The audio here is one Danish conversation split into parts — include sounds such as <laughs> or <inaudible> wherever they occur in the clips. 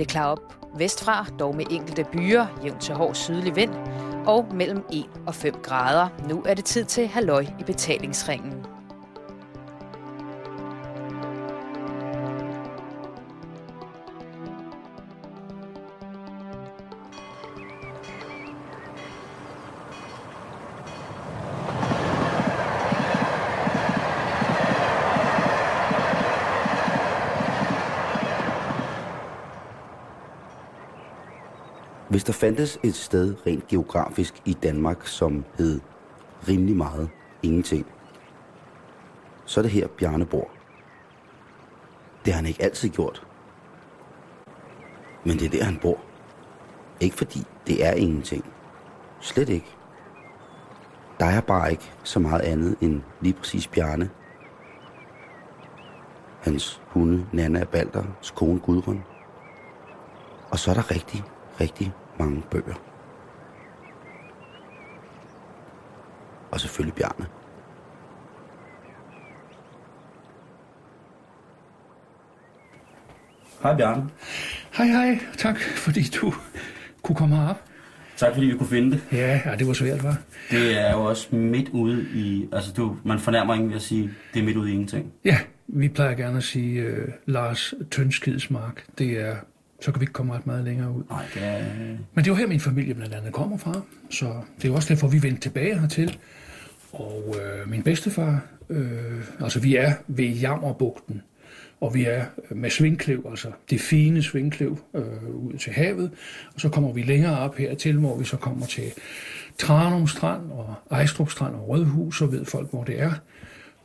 Det klarer op vestfra, dog med enkelte byer, jævnt til hård sydlig vind, og mellem 1 og 5 grader. Nu er det tid til halløj i betalingsringen. Der fandtes et sted rent geografisk i Danmark, som hed rimelig meget ingenting, så er det her Bjarne bor. Det har han ikke altid gjort. Men det er der, han bor. Ikke fordi det er ingenting. Slet ikke. Der er bare ikke så meget andet end lige præcis Bjarne. Hans hunde, Nana og Balders kone Gudrun. Og så er der rigtig, rigtig mange bøger. Og selvfølgelig Bjarne. Hej Bjarne. Hej, hej. Tak, fordi du kunne komme herop. Tak fordi vi kunne finde det. Ja, ja det var svært, var. Det er jo også midt ude i... Altså, du, man fornærmer ingen ved at sige, det er midt ude i ingenting. Ja, vi plejer gerne at sige uh, Lars Tønskidsmark. Det er, så kan vi ikke komme ret meget længere ud. Nej, det er... Men det er jo her, min familie blandt andet kommer fra. Så det er jo også derfor, vi vendte tilbage hertil. Og øh, min bedstefar, øh, altså vi er ved Jammerbugten, og vi er med Svingklev, altså det fine Svingklev, øh, ud til havet. Og så kommer vi længere op hertil, hvor vi så kommer til Tranum Strand og Ejstrup Strand og Rødhus, så ved folk, hvor det er.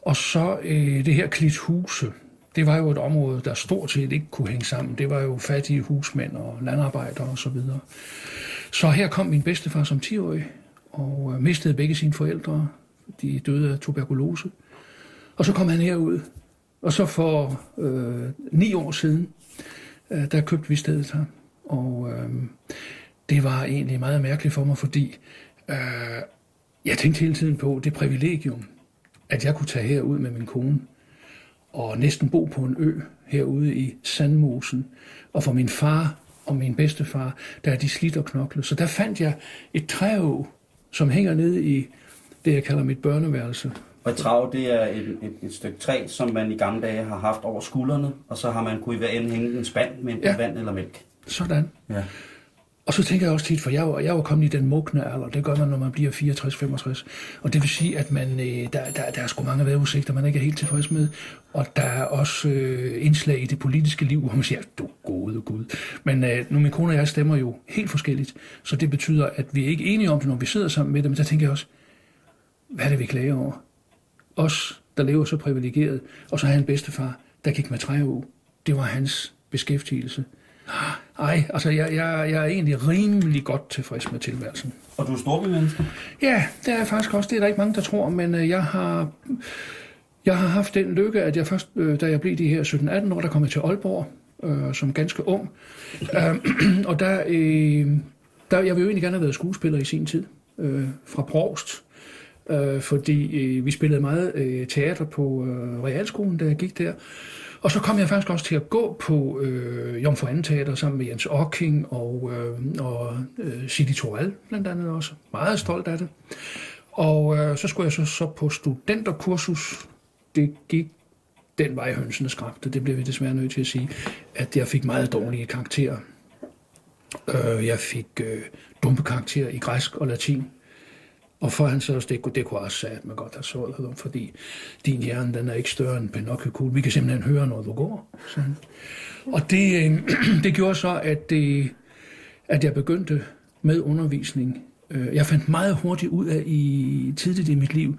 Og så øh, det her Klithuse, det var jo et område, der stort set ikke kunne hænge sammen. Det var jo fattige husmænd og landarbejdere og så videre. Så her kom min bedstefar som 10-årig og øh, mistede begge sine forældre. De døde af tuberkulose. Og så kom han herud. Og så for øh, ni år siden, øh, der købte vi stedet her. Og øh, det var egentlig meget mærkeligt for mig, fordi øh, jeg tænkte hele tiden på det privilegium, at jeg kunne tage herud med min kone og næsten bo på en ø herude i Sandmosen. Og for min far og min bedstefar, der er de slidt og knoklet. Så der fandt jeg et træå, som hænger nede i det, jeg kalder mit børneværelse. Og et trav, det er et, et, et stykke træ, som man i gamle dage har haft over skuldrene, og så har man kunne i hver ende hænge en spand med Ja. ja. vand eller mælk. Sådan. Ja. Og så tænker jeg også tit, for jeg var, jeg var kommet i den mugne alder, det gør man, når man bliver 64-65. Og det vil sige, at man, øh, der, der, der er sgu mange vejrudsigter, man ikke er helt tilfreds med. Og der er også øh, indslag i det politiske liv, hvor man siger, du gode Gud. Men øh, nu min kone og jeg stemmer jo helt forskelligt, så det betyder, at vi er ikke enige om det, når vi sidder sammen med dem. Men der tænker jeg også, hvad er det, vi klager over? Os, der lever så privilegeret, og så har han en bedstefar, der gik med træu. Det var hans beskæftigelse. Ej, altså jeg, jeg, jeg er egentlig rimelig godt tilfreds med tilværelsen. Og du er storbymenneske? Ja, det er jeg faktisk også. Det er der ikke mange, der tror, men øh, jeg har, jeg har haft den lykke, at jeg først, øh, da jeg blev de her 17-18 år, der kom jeg til Aalborg øh, som ganske ung. Øh, <clears throat> og der, øh, der, jeg ville jo egentlig gerne have været skuespiller i sin tid, øh, fra Provst. Øh, fordi øh, vi spillede meget øh, teater på øh, Realskolen, da jeg gik der. Og så kom jeg faktisk også til at gå på øh, Jomfru Anden Teater sammen med Jens Ocking og, øh, og øh, Sidi Toral blandt andet også. Meget stolt af det. Og øh, så skulle jeg så, så på studenterkursus. Det gik den vej hønsene skræbte. Det blev vi desværre nødt til at sige, at jeg fik meget dårlige karakterer. Øh, jeg fik øh, dumpe karakterer i græsk og latin. Og for han så også, det, kunne- det kunne også sige, at man godt have såret dem, fordi din hjerne, den er ikke større end Pinocchio Vi kan simpelthen høre, når du går. Sådan. Og det, øh, <clears throat> det gjorde så, at, det, at jeg begyndte med undervisning. Øh, jeg fandt meget hurtigt ud af i tidligt i mit liv,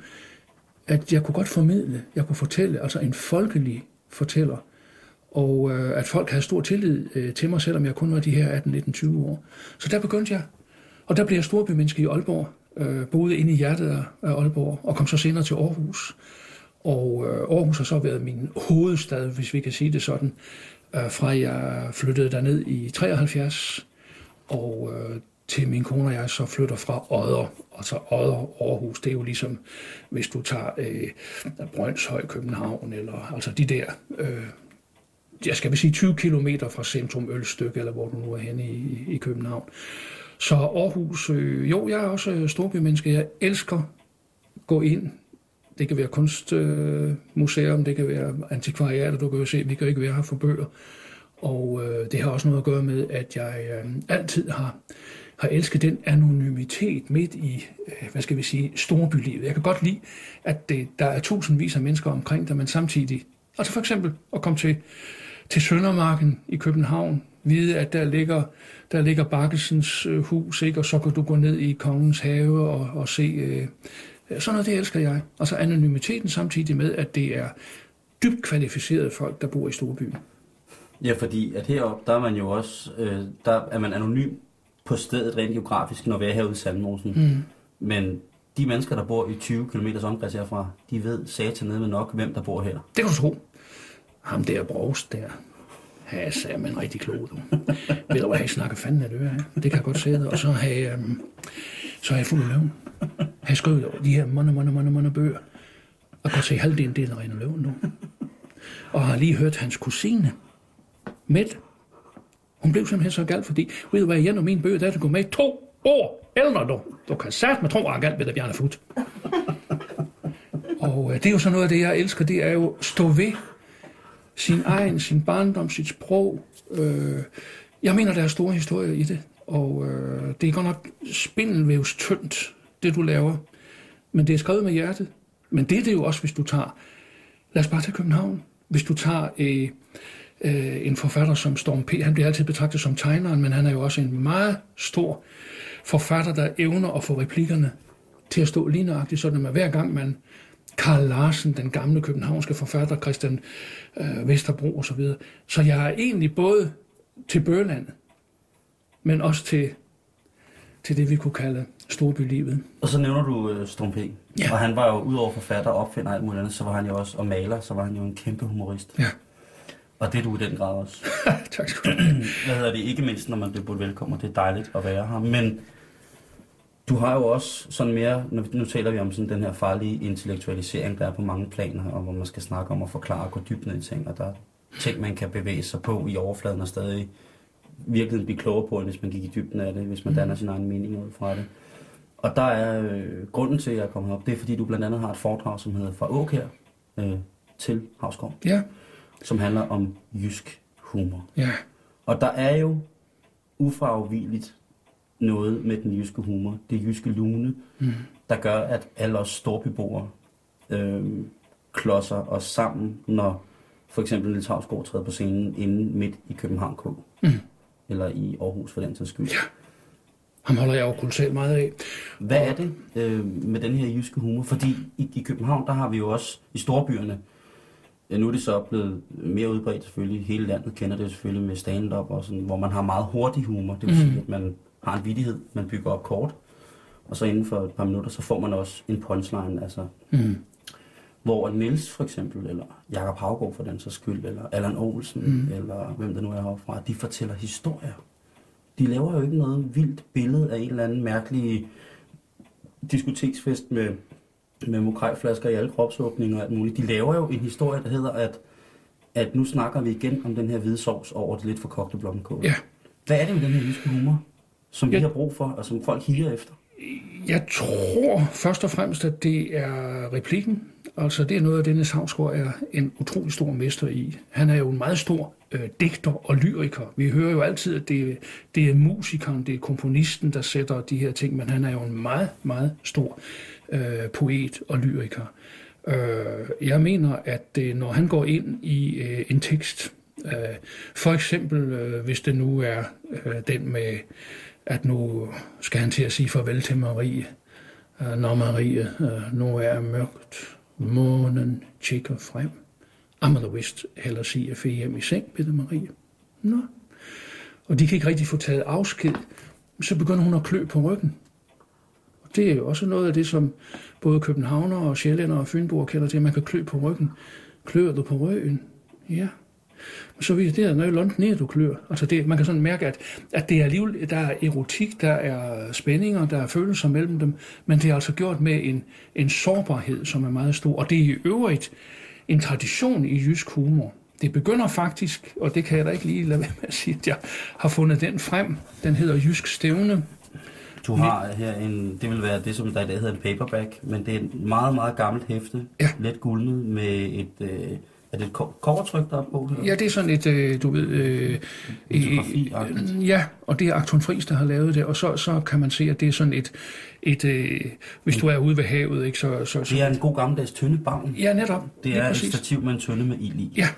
at jeg kunne godt formidle, jeg kunne fortælle, altså en folkelig fortæller, og øh, at folk havde stor tillid øh, til mig, selvom jeg kun var de her 18, 19, 20 år. Så der begyndte jeg, og der blev jeg storbymenneske i Aalborg, øh, boede inde i hjertet af Aalborg, og kom så senere til Aarhus. Og øh, Aarhus har så været min hovedstad, hvis vi kan sige det sådan, øh, fra jeg flyttede derned i 73, og øh, til min kone og jeg så flytter fra Odder. Altså Odder, Aarhus, det er jo ligesom, hvis du tager øh, Brøndshøj, København, eller altså de der øh, jeg skal vel sige 20 km fra centrum Ølstykke, eller hvor du nu er henne i, i København. Så Aarhus, øh, jo, jeg er også øh, storbymenneske. Jeg elsker gå ind. Det kan være kunstmuseum, øh, det kan være antikvariater, du kan jo se, vi kan ikke være her for bøger. Og øh, det har også noget at gøre med, at jeg øh, altid har, har elsket den anonymitet midt i, øh, hvad skal vi sige, storbylivet. Jeg kan godt lide, at det, der er tusindvis af mennesker omkring dig, men samtidig, altså for eksempel at komme til, til Søndermarken i København, vide, at der ligger, der ligger Bakkesens øh, hus, ikke? og så kan du gå ned i Kongens Have og, og se... Øh, sådan noget, det elsker jeg. Og så anonymiteten samtidig med, at det er dybt kvalificerede folk, der bor i storbyen. Ja, fordi at heroppe, der er man jo også, øh, der er man anonym på stedet rent geografisk, når vi er herude i Sandmosen. Mm. Men de mennesker, der bor i 20 km omkreds herfra, de ved satan ned med nok, hvem der bor her. Det kan du tro. Ham der Brovs der, Ja, sagde man rigtig klog, du. Ved du hvad, jeg snakker fanden af det, ja. Det kan jeg godt se det. Og så har jeg, øhm, så har jeg fuld af løven. Jeg har skrevet de her mange, mange, mange, mange bøger. Og godt se halvdelen del af Rene Løven nu. Og har lige hørt hans kusine, Mette. Hun blev simpelthen så galt, fordi, ved du hvad, jeg og min bøger, der er gået med to år ældre, du. Du kan sætte med tro, at galt ved det, Bjarne Fut. Og øh, det er jo sådan noget af det, jeg elsker, det er jo stå ved sin egen, sin barndom, sit sprog. Øh, jeg mener, der er store historier i det, og øh, det er godt nok spindelvævs tyndt, det du laver. Men det er skrevet med hjertet. Men det er det jo også, hvis du tager, lad os bare tage København. Hvis du tager øh, øh, en forfatter som Storm P., han bliver altid betragtet som tegneren, men han er jo også en meget stor forfatter, der evner at få replikkerne til at stå lige nøjagtigt, sådan at hver gang man Karl Larsen, den gamle københavnske forfatter, Christian øh, Vesterbro osv. Så, så jeg er egentlig både til Børland, men også til, til det, vi kunne kalde storbylivet. Og så nævner du øh, Storm P. Ja. Og han var jo udover forfatter og opfinder alt muligt andet, så var han jo også, og maler, så var han jo en kæmpe humorist. Ja. Og det er du i den grad også. <laughs> tak skal du have. <clears throat> Hvad hedder det? Ikke mindst, når man bliver budt velkommen, det er dejligt at være her. Men du har jo også sådan mere, nu, nu taler vi om sådan den her farlige intellektualisering, der er på mange planer, og hvor man skal snakke om at forklare og gå dybt ned i ting, og der er ting, man kan bevæge sig på i overfladen og stadig virkelig blive klogere på, end hvis man gik i dybden af det, hvis man danner sin egen mening ud fra det. Og der er øh, grunden til, at jeg er kommet op, det er fordi, du blandt andet har et foredrag, som hedder Fra Åkær øh, til Havskov, Ja, som handler om jysk humor. ja, Og der er jo ufravigeligt noget med den jyske humor, det jyske lune, mm. der gør, at alle os storbyboere øh, klodser os sammen, når for eksempel Niels Havsgaard træder på scenen inde midt i København K. Mm. Eller i Aarhus for den sags skyld. Ja. ham holder jeg jo kolossalt meget af. Hvad er det øh, med den her jyske humor? Fordi i, i København, der har vi jo også i storbyerne, ja, nu er det så blevet mere udbredt selvfølgelig, hele landet kender det selvfølgelig med stand-up, og sådan, hvor man har meget hurtig humor. Det vil sige, at man har en vidighed, man bygger op kort, og så inden for et par minutter, så får man også en punchline, altså Mm. hvor Niels for eksempel, eller Jakob Havgaard for den så skyld, eller Allan Olsen, mm. eller hvem der nu er herfra, de fortæller historier. De laver jo ikke noget vildt billede af en eller anden mærkelig diskoteksfest med, med mokrejflasker i alle kropsåbninger og alt muligt. De laver jo en historie, der hedder, at, at nu snakker vi igen om den her hvide sovs over det lidt for kogte blomkål. Ja. Hvad er det med den her jyske humor, som vi har brug for, og som folk higer efter? Jeg tror først og fremmest, at det er replikken. Altså, det er noget af det, Niels Hausgaard er en utrolig stor mester i. Han er jo en meget stor øh, digter og lyriker. Vi hører jo altid, at det, det er musikeren, det er komponisten, der sætter de her ting, men han er jo en meget, meget stor øh, poet og lyriker. Øh, jeg mener, at øh, når han går ind i øh, en tekst, øh, for eksempel øh, hvis det nu er øh, den med, at nu skal han til at sige farvel til Marie, øh, når Marie øh, nu er mørkt, månen tjekker frem. Amager vist heller sige at hjem i seng, Peter Marie. Nå. Og de kan ikke rigtig få taget afsked. Så begynder hun at klø på ryggen. Og det er jo også noget af det, som både københavner og sjællænder og fynboer kender til, at man kan klø på ryggen. Klør du på ryggen? Ja. Men så viser det, at når jeg langt ned, du klør. Altså det, man kan sådan mærke, at, at det er alligevel, der er erotik, der er spændinger, der er følelser mellem dem, men det er altså gjort med en, en sårbarhed, som er meget stor. Og det er i øvrigt en tradition i jysk humor, Det begynder faktisk, og det kan jeg da ikke lige lade være med at sige, at jeg har fundet den frem. Den hedder Jysk Stævne. Du har her en, det vil være det, som der i dag hedder en paperback, men det er et meget, meget gammelt hæfte, Ja. let guldnet med et, øh, er det et ko- covertryk, der er på her? Ja, det er sådan et, øh, du ved... Øh, øh, ja, og det er Akton Friis, der har lavet det, og så, så kan man se, at det er sådan et... et øh, hvis du er ude ved havet, ikke, så... så, Det så er en god gammeldags tynde ja, netop. Det er et stativ med en tønde med ild i. Ja,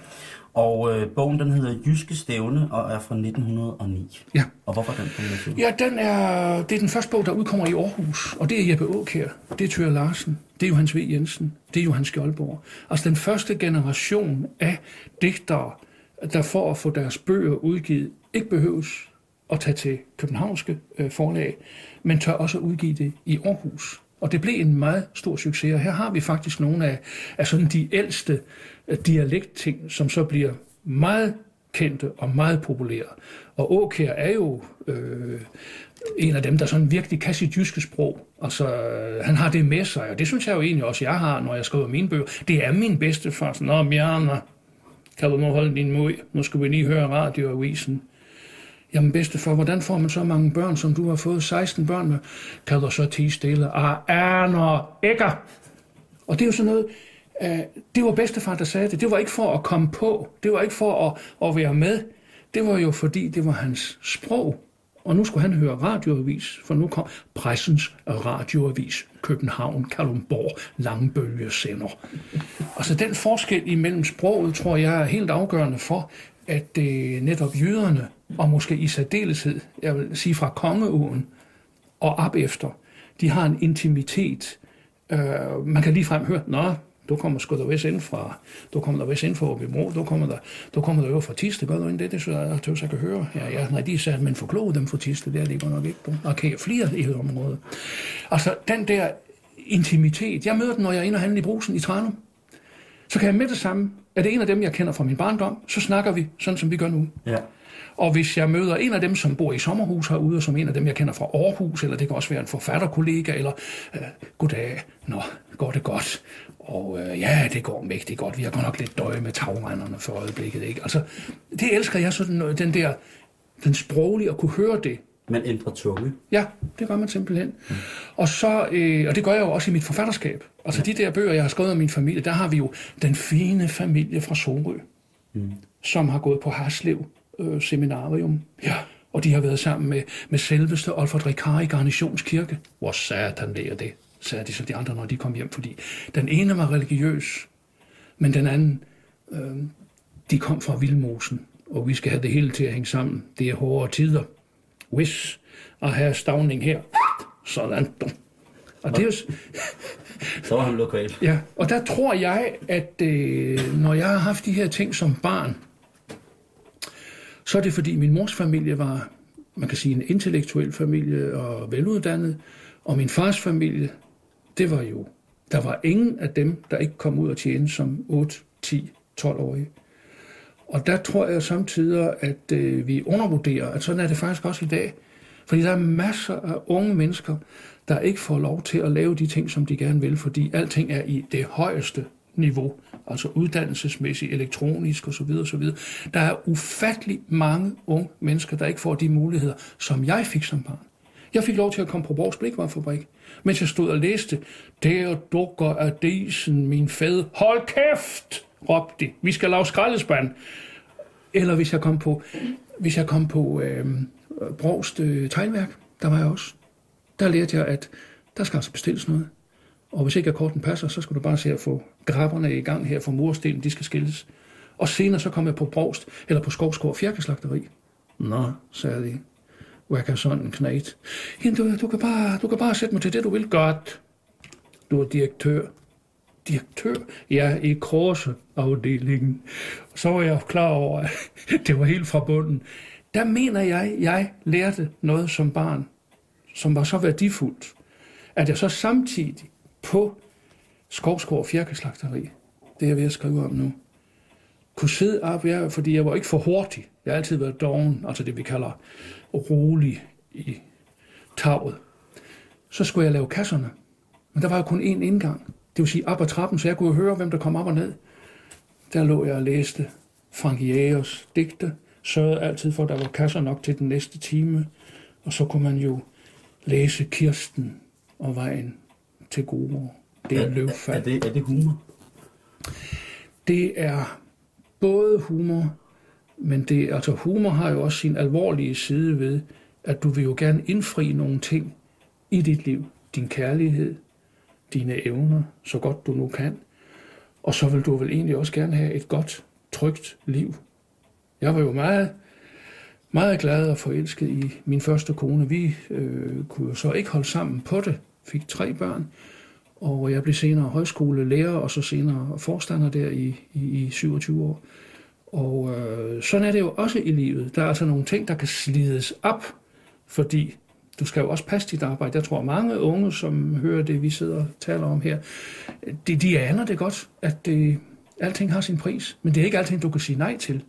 Og øh, bogen den hedder Jyske Stævne og er fra 1909. ja. Og hvorfor den kombination? Ja, den er, det er den første bog, der udkommer i Aarhus, og det er Jeppe Aukær, det er Thyre Larsen, det er Johannes V. Jensen, det er Johan Skjoldborg. Altså den første generation af digtere, der for at få deres bøger udgivet, ikke behøves at tage til københavnske øh, forlag, men tør også udgive det i Aarhus. Og det blev en meget stor succes, og her har vi faktisk nogle af, af sådan de ældste øh, dialektting, som så bliver meget kendte og meget populære. Og Åkær er jo øh, en af dem, der sådan virkelig kan sit jyske sprog. Altså, han har det med sig, og det synes jeg jo egentlig også, jeg har, når jeg skriver mine bøger. Det er min bedstefar. far. Nå, Bjarne, kan du nu holde din mod? Nu skal vi lige høre radioavisen. Jamen bedstefar, hvordan får man så mange børn, som du har fået 16 børn med? Kan du så tige stille? Ah, Erner, ikke? Og det er jo sådan noget, øh, det var bedstefar, der sagde det. Det var ikke for at komme på. Det var ikke for at, at være med. Det var jo fordi, det var hans sprog. Og nu skulle han høre radioavis, for nu kom pressens radioavis. København, Kalundborg, Langbølge sender. Altså den forskel imellem sproget, tror jeg er helt afgørende for, at øh, netop jøderne, og måske i særdeleshed, jeg vil sige fra kongeåen og op efter, de har en intimitet. Øh, man kan ligefrem høre, nå, du kommer sgu da vist ind fra, du kommer der vist ind fra Åbibro, du kommer der, du kommer der jo fra Tiste, gør du ikke det? Det synes jeg, tøs, jeg kan høre. Ja, ja, nej, de sagde, men forkloge dem fra Tiste, det er det nok ikke. Du. Okay, flere i området. Altså, den der intimitet, jeg møder den, når jeg er inde og handle i brusen i Tranum. Så kan jeg med det samme, er det en af dem, jeg kender fra min barndom, så snakker vi sådan, som vi gør nu. Ja. Og hvis jeg møder en af dem, som bor i sommerhus herude, og som en af dem, jeg kender fra Aarhus, eller det kan også være en forfatterkollega, eller øh, goddag, nå, går det godt? Og øh, ja, det går mægtigt godt. Vi har godt nok lidt døje med tagrenderne for øjeblikket. Ikke? Altså, det elsker jeg sådan, noget, den der, den sproglige, at kunne høre det. Man ændrer tunge. Ja, det gør man simpelthen. Mm. Og, så, øh, og det gør jeg jo også i mit forfatterskab. Altså de der bøger, jeg har skrevet om min familie, der har vi jo den fine familie fra Sorø, mm. som har gået på Harslev øh, Seminarium. Ja. Og de har været sammen med, med selveste Olfert Ricard i Garnitionskirke. Hvor satan det er det, sagde de så de andre, når de kom hjem. Fordi den ene var religiøs, men den anden, øh, de kom fra Vildmosen. Og vi skal have det hele til at hænge sammen. Det er hårde tider. Hvis at have stavning her. Sådan. Og det er jo, <laughs> Så var han lokal. Ja, og der tror jeg, at øh, når jeg har haft de her ting som barn, så er det fordi min mors familie var, man kan sige, en intellektuel familie og veluddannet, og min fars familie, det var jo, der var ingen af dem, der ikke kom ud og tjene som 8, 10, 12-årige. Og der tror jeg samtidig, at øh, vi undervurderer, at sådan er det faktisk også i dag. Fordi der er masser af unge mennesker, der ikke får lov til at lave de ting, som de gerne vil, fordi alting er i det højeste niveau, altså uddannelsesmæssigt, elektronisk osv. osv. Der er ufattelig mange unge mennesker, der ikke får de muligheder, som jeg fik som barn. Jeg fik lov til at komme på Borgs Blikvarefabrik, mens jeg stod og læste, der dukker af disen, min fæd. Hold kæft, råbte de. Vi skal lave skraldespand. Eller hvis jeg kom på, hvis jeg kom på øh, Brogs øh, teglværk, der var jeg også. Der lærte jeg, at der skal altså bestilles noget. Og hvis ikke akkorden passer, så skal du bare se at få grabberne i gang her for murstenen, de skal skilles. Og senere så kom jeg på Brogst, eller på Skovskov Fjerkeslagteri. Nå, sagde de. Hvad kan sådan en knæt? Jamen, du, du, kan bare, du kan bare sætte mig til det, du vil. Godt. Du er direktør. Direktør? Ja, i korseafdelingen. Så var jeg klar over, at <laughs> det var helt fra bunden. Der mener jeg, jeg lærte noget som barn, som var så værdifuldt, at jeg så samtidig på Skovskår Fjerkeslagteri, det er jeg ved at skrive om nu, kunne sidde op, jeg, fordi jeg var ikke for hurtig. Jeg har altid været doven, altså det vi kalder rolig i taget. Så skulle jeg lave kasserne. Men der var jo kun én indgang. Det vil sige op ad trappen, så jeg kunne høre, hvem der kom op og ned. Der lå jeg og læste Frank Jægers digte, sørgede altid for, at der var kasser nok til den næste time, og så kunne man jo læse Kirsten og vejen til gode. Det er, er løvfald. Er det, er det humor? Det er både humor, men det, altså humor har jo også sin alvorlige side ved, at du vil jo gerne indfri nogle ting i dit liv. Din kærlighed, dine evner, så godt du nu kan. Og så vil du vel egentlig også gerne have et godt, trygt liv. Jeg var jo meget, meget glad og forelsket i min første kone. Vi øh, kunne jo så ikke holde sammen på det. Fik tre børn. Og jeg blev senere højskolelærer, og så senere forstander der i, i, i 27 år. Og øh, sådan er det jo også i livet. Der er altså nogle ting, der kan slides op, fordi du skal jo også passe dit arbejde. Jeg tror, mange unge, som hører det, vi sidder og taler om her, de, de aner det godt, at det, alting har sin pris. Men det er ikke alting, du kan sige nej til.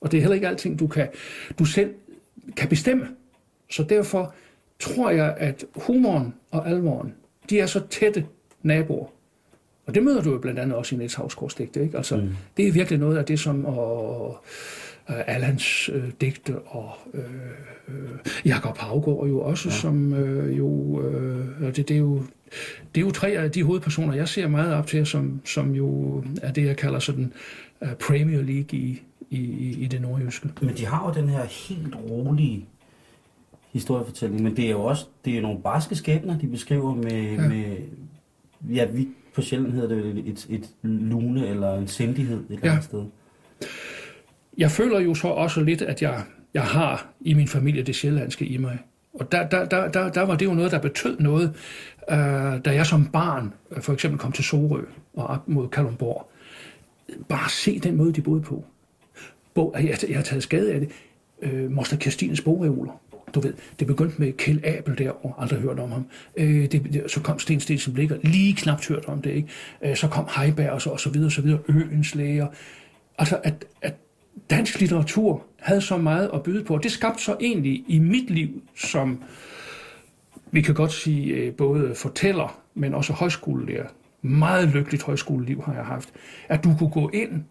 Og det er heller ikke alting, du, kan, du selv kan bestemme. Så derfor tror jeg, at humoren og alvoren, de er så tætte naboer. Og det møder du jo blandt andet også i Niels Havsgaards digte. Ikke? Altså, mm. Det er virkelig noget af det, som og, uh, Allans uh, digte og uh, uh, Jakob Havgård jo også, ja. som uh, jo, uh, det, det, er jo, det er jo tre af de hovedpersoner, jeg ser meget op til, som, som jo er det, jeg kalder sådan uh, Premier League i, i, i det nordjyske. Men de har jo den her helt rolige historiefortælling, men det er jo også det er nogle barske skæbner, de beskriver med, ja. med ja, vi på sjældent hedder det et, et, lune eller en sindighed et eller andet sted. Jeg føler jo så også lidt, at jeg, jeg har i min familie det sjællandske i mig. Og der, der, der, der, der var det jo noget, der betød noget, øh, da jeg som barn øh, for eksempel kom til Sorø og op mod Kalundborg. Bare se den måde, de boede på. Bo, jeg, jeg har taget skade af det. Øh, Moster Kirstines bogreoler du ved, det begyndte med Kjell Abel der, aldrig hørt om ham. Øh, det, så kom Sten Stensen Blikker, lige knapt hørt om det, ikke? Øh, så kom Heiberg og så, og så videre, og så videre, Øens læger. Altså, at, at dansk litteratur havde så meget at byde på, og det skabte så egentlig i mit liv som, vi kan godt sige, øh, både fortæller, men også højskolelærer. Meget lykkeligt højskoleliv har jeg haft. At du kunne gå ind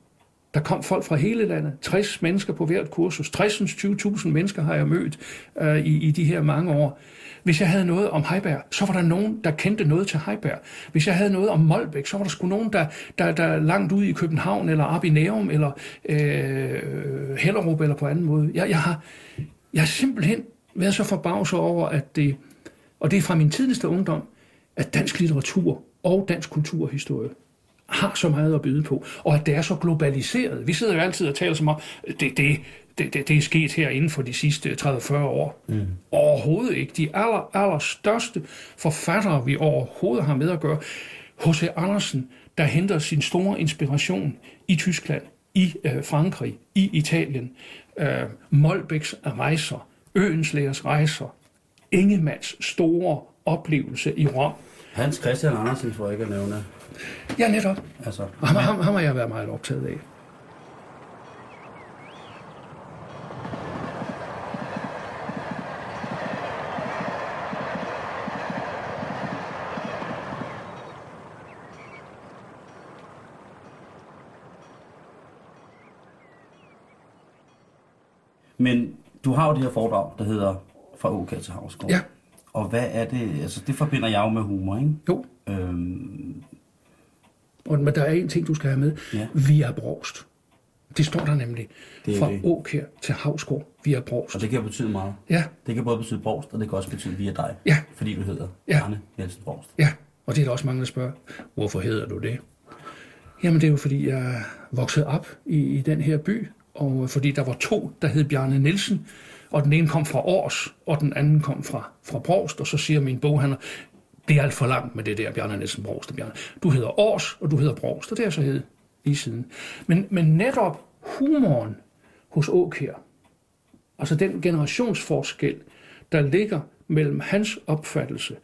der kom folk fra hele landet, 60 mennesker på hvert kursus, 60-20.000 mennesker har jeg mødt øh, i, i de her mange år. Hvis jeg havde noget om Heiberg, så var der nogen, der kendte noget til Heiberg. Hvis jeg havde noget om Molbæk, så var der sgu nogen, der, der, der langt ude i København, eller op i Nærum, eller øh, Hellerup, eller på anden måde. Jeg, jeg, har, jeg har simpelthen været så forbavset over, at det, og det er fra min tidligste ungdom, at dansk litteratur og dansk kulturhistorie har så meget at byde på, og at det er så globaliseret. Vi sidder jo altid og taler som om, det, det, det, det, det er sket her inden for de sidste 30-40 år. Mm. Overhovedet ikke. De aller, aller største forfattere, vi overhovedet har med at gøre, H.C. Andersen, der henter sin store inspiration i Tyskland, i øh, Frankrig, i Italien, øh, Molbæks rejser, Øenslægers rejser, Ingemanns store oplevelse i Rom. Hans Christian Andersen, jeg ikke at nævne. Ja, netop. Altså, ham, ham, ham har jeg været meget optaget af. Men du har jo det her foredrag, der hedder Fra OK til Havsgård. Ja. Og hvad er det? Altså, det forbinder jeg jo med humor, ikke? Jo. Øhm, og, men der er en ting, du skal have med. Ja. Via Brost. Det står der nemlig. Det Fra det. Åkær til Havsgård via Brost. Og det kan betyde meget. Ja. Det kan både betyde Brost, og det kan også betyde via dig. Ja. Fordi du hedder ja. Arne Jensen Brost. Ja, og det er der også mange, der spørger, hvorfor hedder du det? Jamen det er jo fordi, jeg voksede op i, i den her by, og fordi der var to, der hed Bjarne Nielsen, og den ene kom fra Års, og den anden kom fra, fra Brost, og så siger min boghandler, det er alt for langt med det der, Bjarne Nielsen Brost og Bjarne. Du hedder Års, og du hedder Brost, og det er så hed lige siden. Men, men netop humoren hos Åkær, altså den generationsforskel, der ligger mellem hans opfattelse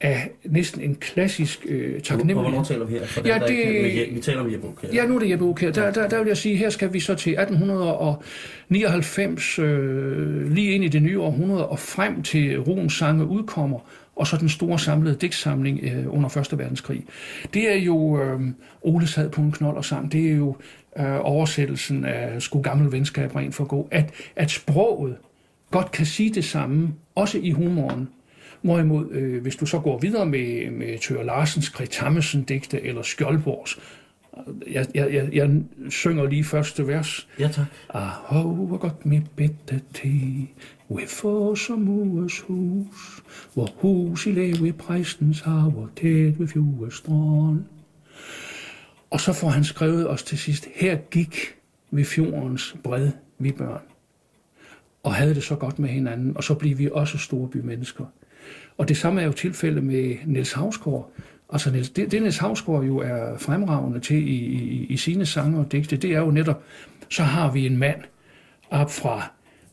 af næsten en klassisk øh, Hvornår taknemmelighed. taler vi her? For Ja, ja, det... Ikke, med, vi taler om Jeppe Aukjær. Ja, nu er det Jeppe Aukjær. Der, der, der vil jeg sige, her skal vi så til 1899, øh, lige ind i det nye århundrede, og frem til Rugens sange udkommer, og så den store samlede digtsamling øh, under Første Verdenskrig. Det er jo øh, Ole sad på en knold og sang. Det er jo øh, oversættelsen af Sku gammel venskab rent for gå. At, at sproget godt kan sige det samme, også i humoren. Hvorimod, øh, hvis du så går videre med, med Tør Larsens, Gret Tammesen digte eller Skjoldborgs, jeg, jeg, jeg, jeg synger lige første vers. ja tak. Ahov, hvor godt med bedte te, vi får som ures hus, hvor hus i lave i præstens haver, tæt ved fjordstrand. Og så får han skrevet os til sidst, her gik ved fjordens bred vi børn, og havde det så godt med hinanden, og så blev vi også store bymennesker. Og det samme er jo tilfældet med Niels Havsgaard. Altså Niels, det, det Niels Havsgaard jo er fremragende til i, i, i sine sange og digte, det er jo netop, så har vi en mand op fra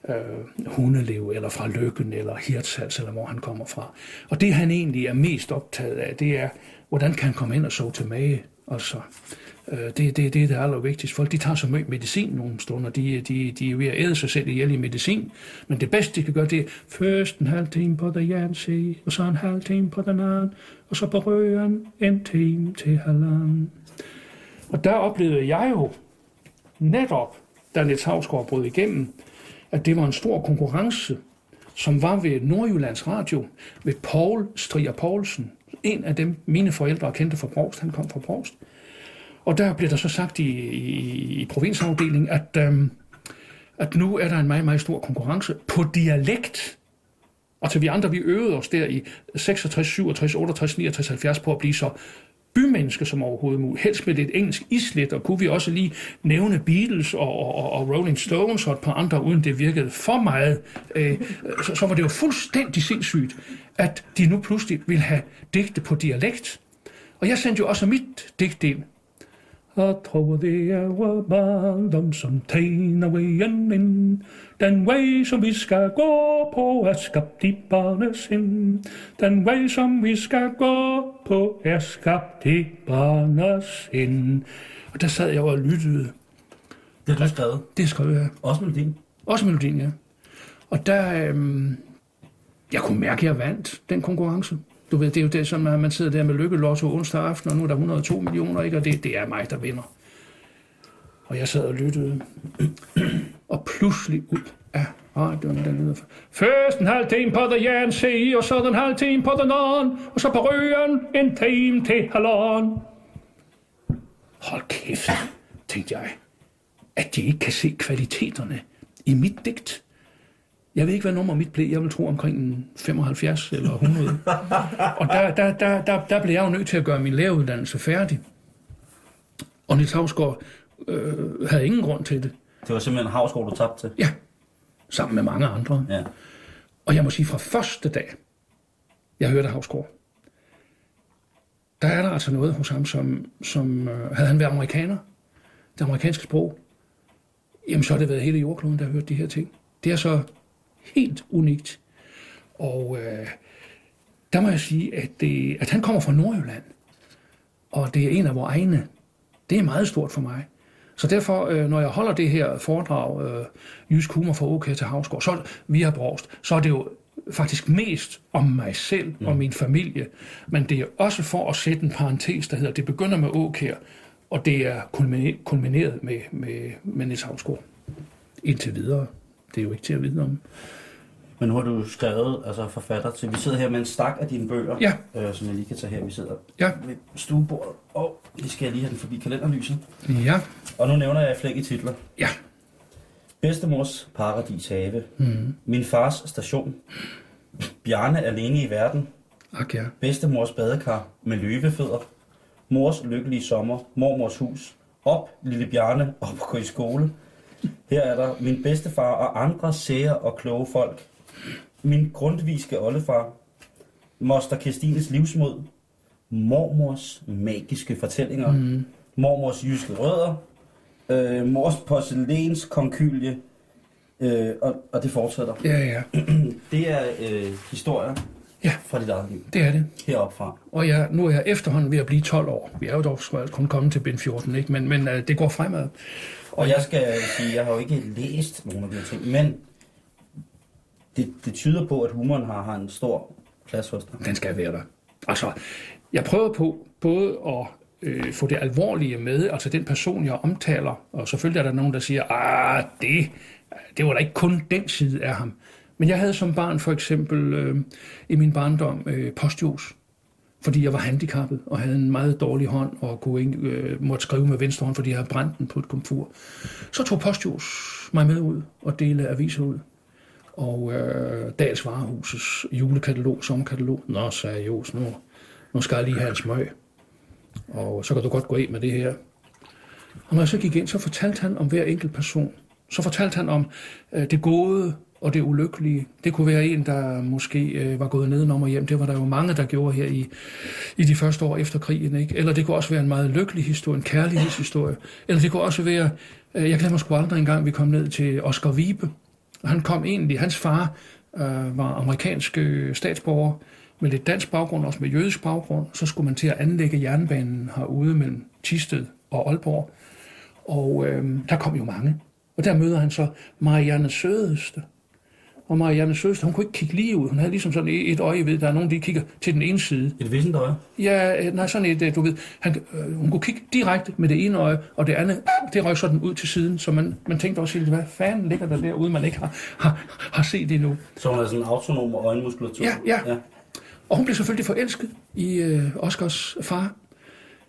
øh, Hundelev, eller fra Lykken, eller Hirtshals, eller hvor han kommer fra. Og det han egentlig er mest optaget af, det er, hvordan kan han komme ind og sove til mage? Altså, øh, Øh, det, det, det er det allervigtigste. Folk de tager så meget medicin nogle stunder. De, de, de er ved at æde sig selv ihjel i medicin. Men det bedste, de kan gøre, det er først en halv time på den ene side, og så en halv time på den anden, og så på røren en time til halvanden. Og der oplevede jeg jo netop, da Niels Havsgaard brød igennem, at det var en stor konkurrence, som var ved Nordjyllands Radio, ved Paul Strier Poulsen. En af dem, mine forældre kendte fra Brogst, han kom fra Brogst. Og der blev der så sagt i, i, i provinsafdelingen, at, øhm, at nu er der en meget, meget stor konkurrence på dialekt. Og til vi andre, vi øvede os der i 66, 67, 68, 69, 70 på at blive så bymenneske som overhovedet muligt. Helst med lidt engelsk islet, og kunne vi også lige nævne Beatles og, og, og- og Rolling Stones og et par andre, uden det virkede for meget. Øh, så, så var det jo fuldstændig sindssygt, at de nu pludselig ville have digte på dialekt. Og jeg sendte jo også mit digt ind. Jeg tror, det er barndom, som tegner vejen ind. Den vej, som vi skal gå på, er skabt i barnes sind. Den vej, som vi skal gå på, er skabt i barnes sind. Og der sad jeg og lyttede. Det har du skrevet. Det skrev jeg. Også melodien. Også melodien, ja. Og der, øhm, jeg kunne mærke, at jeg vandt den konkurrence. Du ved, det er jo det, som at man sidder der med Lykke Lotto onsdag aften, og nu er der 102 millioner, ikke? og det, det er mig, der vinder. Og jeg sad og lyttede, <clears throat> og pludselig ud af radioen, der lyder Først en halv time på the ene og så en halv time på The Non, og så på røren en time til halvanden. Hold kæft, tænkte jeg, at de ikke kan se kvaliteterne i mit digt. Jeg ved ikke, hvad nummer mit blev. Jeg vil tro omkring en 75 eller 100. Og der, der, der, der, der blev jeg jo nødt til at gøre min læreruddannelse færdig. Og Niels Havsgaard øh, havde ingen grund til det. Det var simpelthen Havsgaard, du tabte til. Ja, sammen med mange andre. Ja. Og jeg må sige, fra første dag, jeg hørte Havsgaard, der er der altså noget hos ham, som, som øh, havde han været amerikaner, det amerikanske sprog, jamen så har det været hele jordkloden, der har hørt de her ting. Det er så helt unikt. Og øh, der må jeg sige, at, det, at han kommer fra Nordjylland, og det er en af vores egne. Det er meget stort for mig. Så derfor, øh, når jeg holder det her foredrag, øh, Jysk Humor fra OK til Havsgaard, så via Brost, så er det jo faktisk mest om mig selv og min familie. Men det er også for at sætte en parentes, der hedder, det begynder med OK, og det er kulmine- kulmineret med, med, med Niels Havsgaard. Indtil videre. Det er jo ikke til at vide om. Men nu har du skrevet, altså forfatter til, vi sidder her med en stak af dine bøger, Ja. øh, som jeg lige kan tage her. Vi sidder Ja. ved stuebordet, og vi skal lige have den forbi kalenderlyset. Ja. Og nu nævner jeg flæk i titler. Ja. Bedstemors paradis have. Mm. Min fars station. Bjarne alene i verden. Ak ja. Bedstemors badekar med løvefødder. Mors lykkelige sommer. Mormors hus. Op, lille Bjarne, op og gå i skole. Her er der min bedstefar og andre sære og kloge folk. Min grundviske oldefar. Moster Kirstines livsmod. Mormors magiske fortællinger. Mm. Mormors jyske rødder. Øh, mors porcelæns konkylie. Øh, og, og det fortsætter. Ja, ja. <clears throat> Det er øh, historier Ja. Fra dit eget liv. Det er det. Heroppe fra. Og jeg, nu er jeg efterhånden ved at blive 12 år. Vi er jo dog kun kommet til bind 14, ikke? men, men uh, det går fremad. Og jeg skal sige, jeg har jo ikke læst nogen af de her ting, men det, det tyder på, at humoren har, har en stor plads hos dig. Den skal være der. Altså, jeg prøver på både at øh, få det alvorlige med, altså den person, jeg omtaler, og selvfølgelig er der nogen, der siger, ah, det, det var da ikke kun den side af ham. Men jeg havde som barn for eksempel øh, i min barndom øh, postjus, fordi jeg var handicappet og havde en meget dårlig hånd og kunne ikke, øh, måtte skrive med venstre hånd, fordi jeg havde brændt den på et komfur. Så tog postjus mig med ud og delte aviser ud. Og øh, Dals Varehusets julekatalog, sommerkatalog. Nå, sagde Jos, nu, nu skal jeg lige have en smøg. Og så kan du godt gå ind med det her. Og når jeg så gik ind, så fortalte han om hver enkelt person. Så fortalte han om øh, det gode og det ulykkelige. Det kunne være en, der måske øh, var gået nedenom og hjem. Det var der jo mange, der gjorde her i, i de første år efter krigen. Ikke? Eller det kunne også være en meget lykkelig historie, en kærlighedshistorie. Eller det kunne også være, øh, jeg glemmer sgu aldrig engang, vi kom ned til Oscar Vibe. Han kom egentlig, hans far øh, var amerikansk øh, statsborger, med lidt dansk baggrund, også med jødisk baggrund. Så skulle man til at anlægge jernbanen herude mellem Tisted og Aalborg. Og øh, der kom jo mange. Og der møder han så Marianne Sødeste. Og Marianne Sødeste, hun kunne ikke kigge lige ud. Hun havde ligesom sådan et øje ved, der er nogen, der kigger til den ene side. Et vissent øje? Ja, øh, nej, sådan et, øh, du ved, han, øh, hun kunne kigge direkte med det ene øje, og det andet, det røg sådan ud til siden, så man, man tænkte også helt, hvad fanden ligger der derude, man ikke har, har, har set endnu. Så hun er sådan en autonom øjenmuskulatur? Ja, ja, ja. Og hun blev selvfølgelig forelsket i øh, Oscars far.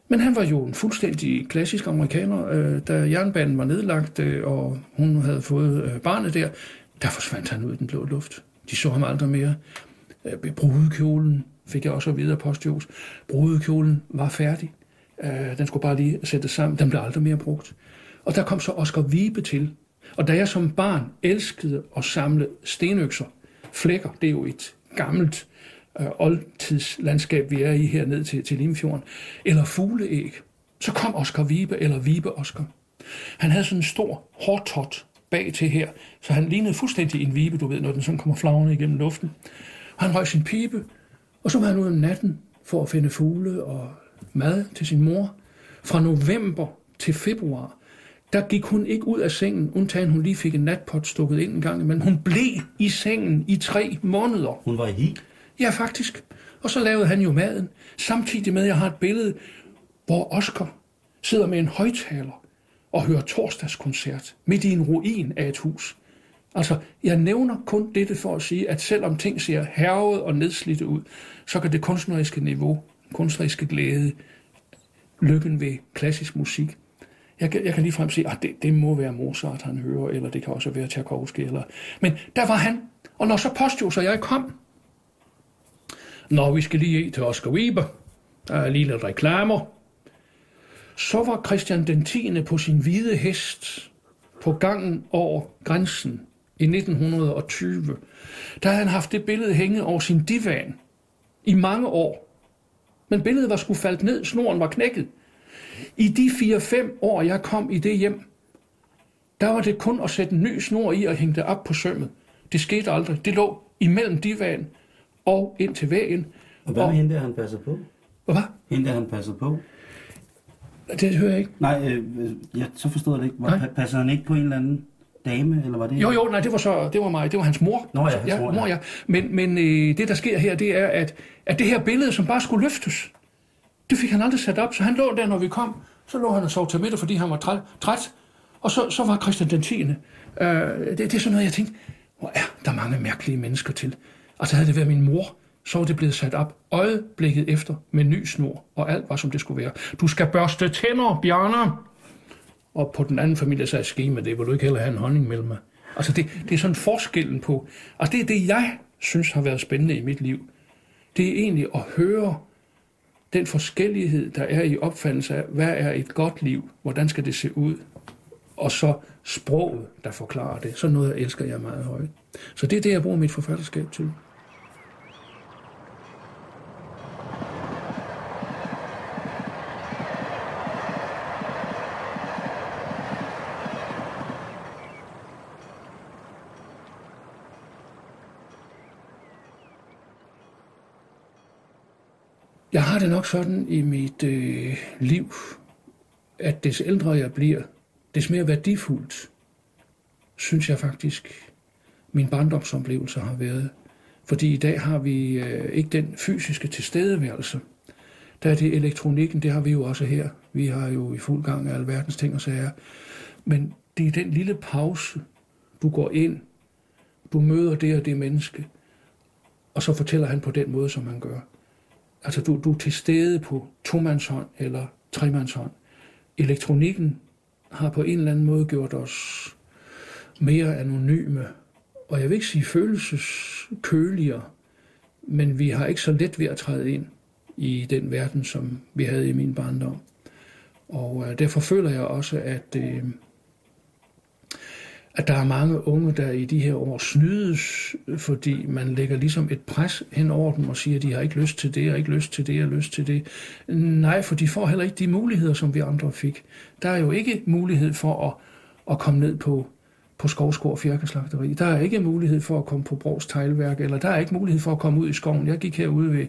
Men han var jo en fuldstændig klassisk amerikaner. Øh, da jernbanen var nedlagt, øh, og hun havde fået øh, barnet der, der forsvandt han ud i den blå luft. De så ham aldrig mere. Øh, brudekjolen fik jeg også videre postjus. Brudekjolen var færdig. Øh, den skulle bare lige sættes sammen. Den blev aldrig mere brugt. Og der kom så Oscar Vibe til. Og da jeg som barn elskede at samle stenøkser, flækker, det er jo et gammelt øh, oldtidslandskab, vi er i her ned til, til Limfjorden, eller fugleæg, så kom Oscar Vibe, eller Vibe Oscar. Han havde sådan en stor hårtot bag til her, så han lignede fuldstændig en vibe, du ved, når den sådan kommer flagrende igennem luften. Han røg sin pibe, og så var han ude om natten for at finde fugle og mad til sin mor. Fra november til februar, der gik hun ikke ud af sengen, undtagen hun lige fik en natpot stukket ind en gang, men hun blev i sengen i tre måneder. Hun var i? Ja, faktisk. Og så lavede han jo maden, samtidig med, at jeg har et billede, hvor Oscar sidder med en højtaler og hører torsdagskoncert midt i en ruin af et hus. Altså, jeg nævner kun dette for at sige, at selvom ting ser hervet og nedslidte ud, så kan det kunstneriske niveau, kunstneriske glæde, lykken ved klassisk musik, jeg kan, jeg kan ligefrem sige, at det, det må være Mozart, han hører, eller det kan også være Tchaikovsky. Eller... Men der var han, og når så Postjos og jeg kom, når vi skal lige til Oscar Weber, der er lige lidt reklamer, så var Christian den 10. på sin hvide hest på gangen over grænsen i 1920. Der havde han haft det billede hænge over sin divan i mange år. Men billedet var sgu faldt ned, snoren var knækket. I de 4-5 år, jeg kom i det hjem, der var det kun at sætte en ny snor i og hænge det op på sømmet. Det skete aldrig. Det lå imellem divan og ind til væggen. Og hvad med hende han passer på? Hvad? Hende han passer på? Det hører jeg ikke. Nej, øh, ja, så forstod jeg det ikke. Var, Nej. Passer han ikke på en eller anden dame, eller var det? Jo, jo, nej, det var så, det var mig, det var hans mor. Nå ja, hans ja, mor, mor, ja. ja. Men, men øh, det, der sker her, det er, at, at det her billede, som bare skulle løftes, det fik han aldrig sat op. Så han lå der, når vi kom, så lå han og sov til middag, fordi han var træt. træt og så, så var Christian den 10. Øh, det, det er sådan noget, jeg tænkte, hvor er der mange mærkelige mennesker til. Altså havde det været min mor, så var det blevet sat op øjeblikket efter med ny snor, og alt var, som det skulle være. Du skal børste tænder, Bjarne. Og på den anden familie sagde skema, det vil du ikke heller have en honning mellem mig. Altså det, det er sådan forskellen på, altså det er det, jeg synes har været spændende i mit liv. Det er egentlig at høre den forskellighed, der er i opfattelse af, hvad er et godt liv, hvordan skal det se ud, og så sproget, der forklarer det. Sådan noget jeg elsker jeg meget højt. Så det er det, jeg bruger mit forfatterskab til. Nok sådan i mit øh, liv, at des ældre jeg bliver, des mere værdifuldt, synes jeg faktisk, min barndomsoplevelser har været. Fordi i dag har vi øh, ikke den fysiske tilstedeværelse. Der er det elektronikken, det har vi jo også her. Vi har jo i fuld gang af alverdens ting og sager. Men det er den lille pause, du går ind, du møder det og det menneske, og så fortæller han på den måde, som han gør. Altså, du, du er til stede på tomandshånd eller tremandshånd. Elektronikken har på en eller anden måde gjort os mere anonyme, og jeg vil ikke sige følelseskøligere, men vi har ikke så let ved at træde ind i den verden, som vi havde i min barndom. Og øh, derfor føler jeg også, at, øh, at der er mange unge, der i de her år snydes, fordi man lægger ligesom et pres hen over dem og siger, at de har ikke lyst til det, og ikke lyst til det, og lyst til det. Nej, for de får heller ikke de muligheder, som vi andre fik. Der er jo ikke mulighed for at, at komme ned på, på Skovskår Fjerkeslagteri. Der er ikke mulighed for at komme på Brogs Teglværk, eller der er ikke mulighed for at komme ud i skoven. Jeg gik herude ved,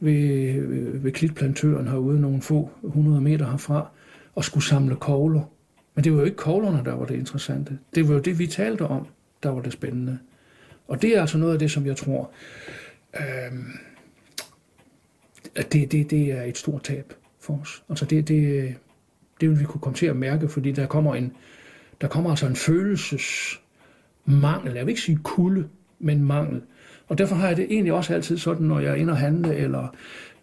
ved, ved klitplantøren herude, nogle få hundrede meter herfra, og skulle samle kogler. Men det var jo ikke koglerne, der var det interessante. Det var jo det, vi talte om, der var det spændende. Og det er altså noget af det, som jeg tror, øh, at det, det, det er et stort tab for os. Altså det, det, det vil vi kunne komme til at mærke, fordi der kommer en, der kommer altså en følelsesmangel. Jeg vil ikke sige kulde, men mangel. Og derfor har jeg det egentlig også altid sådan, når jeg er inde og handle, eller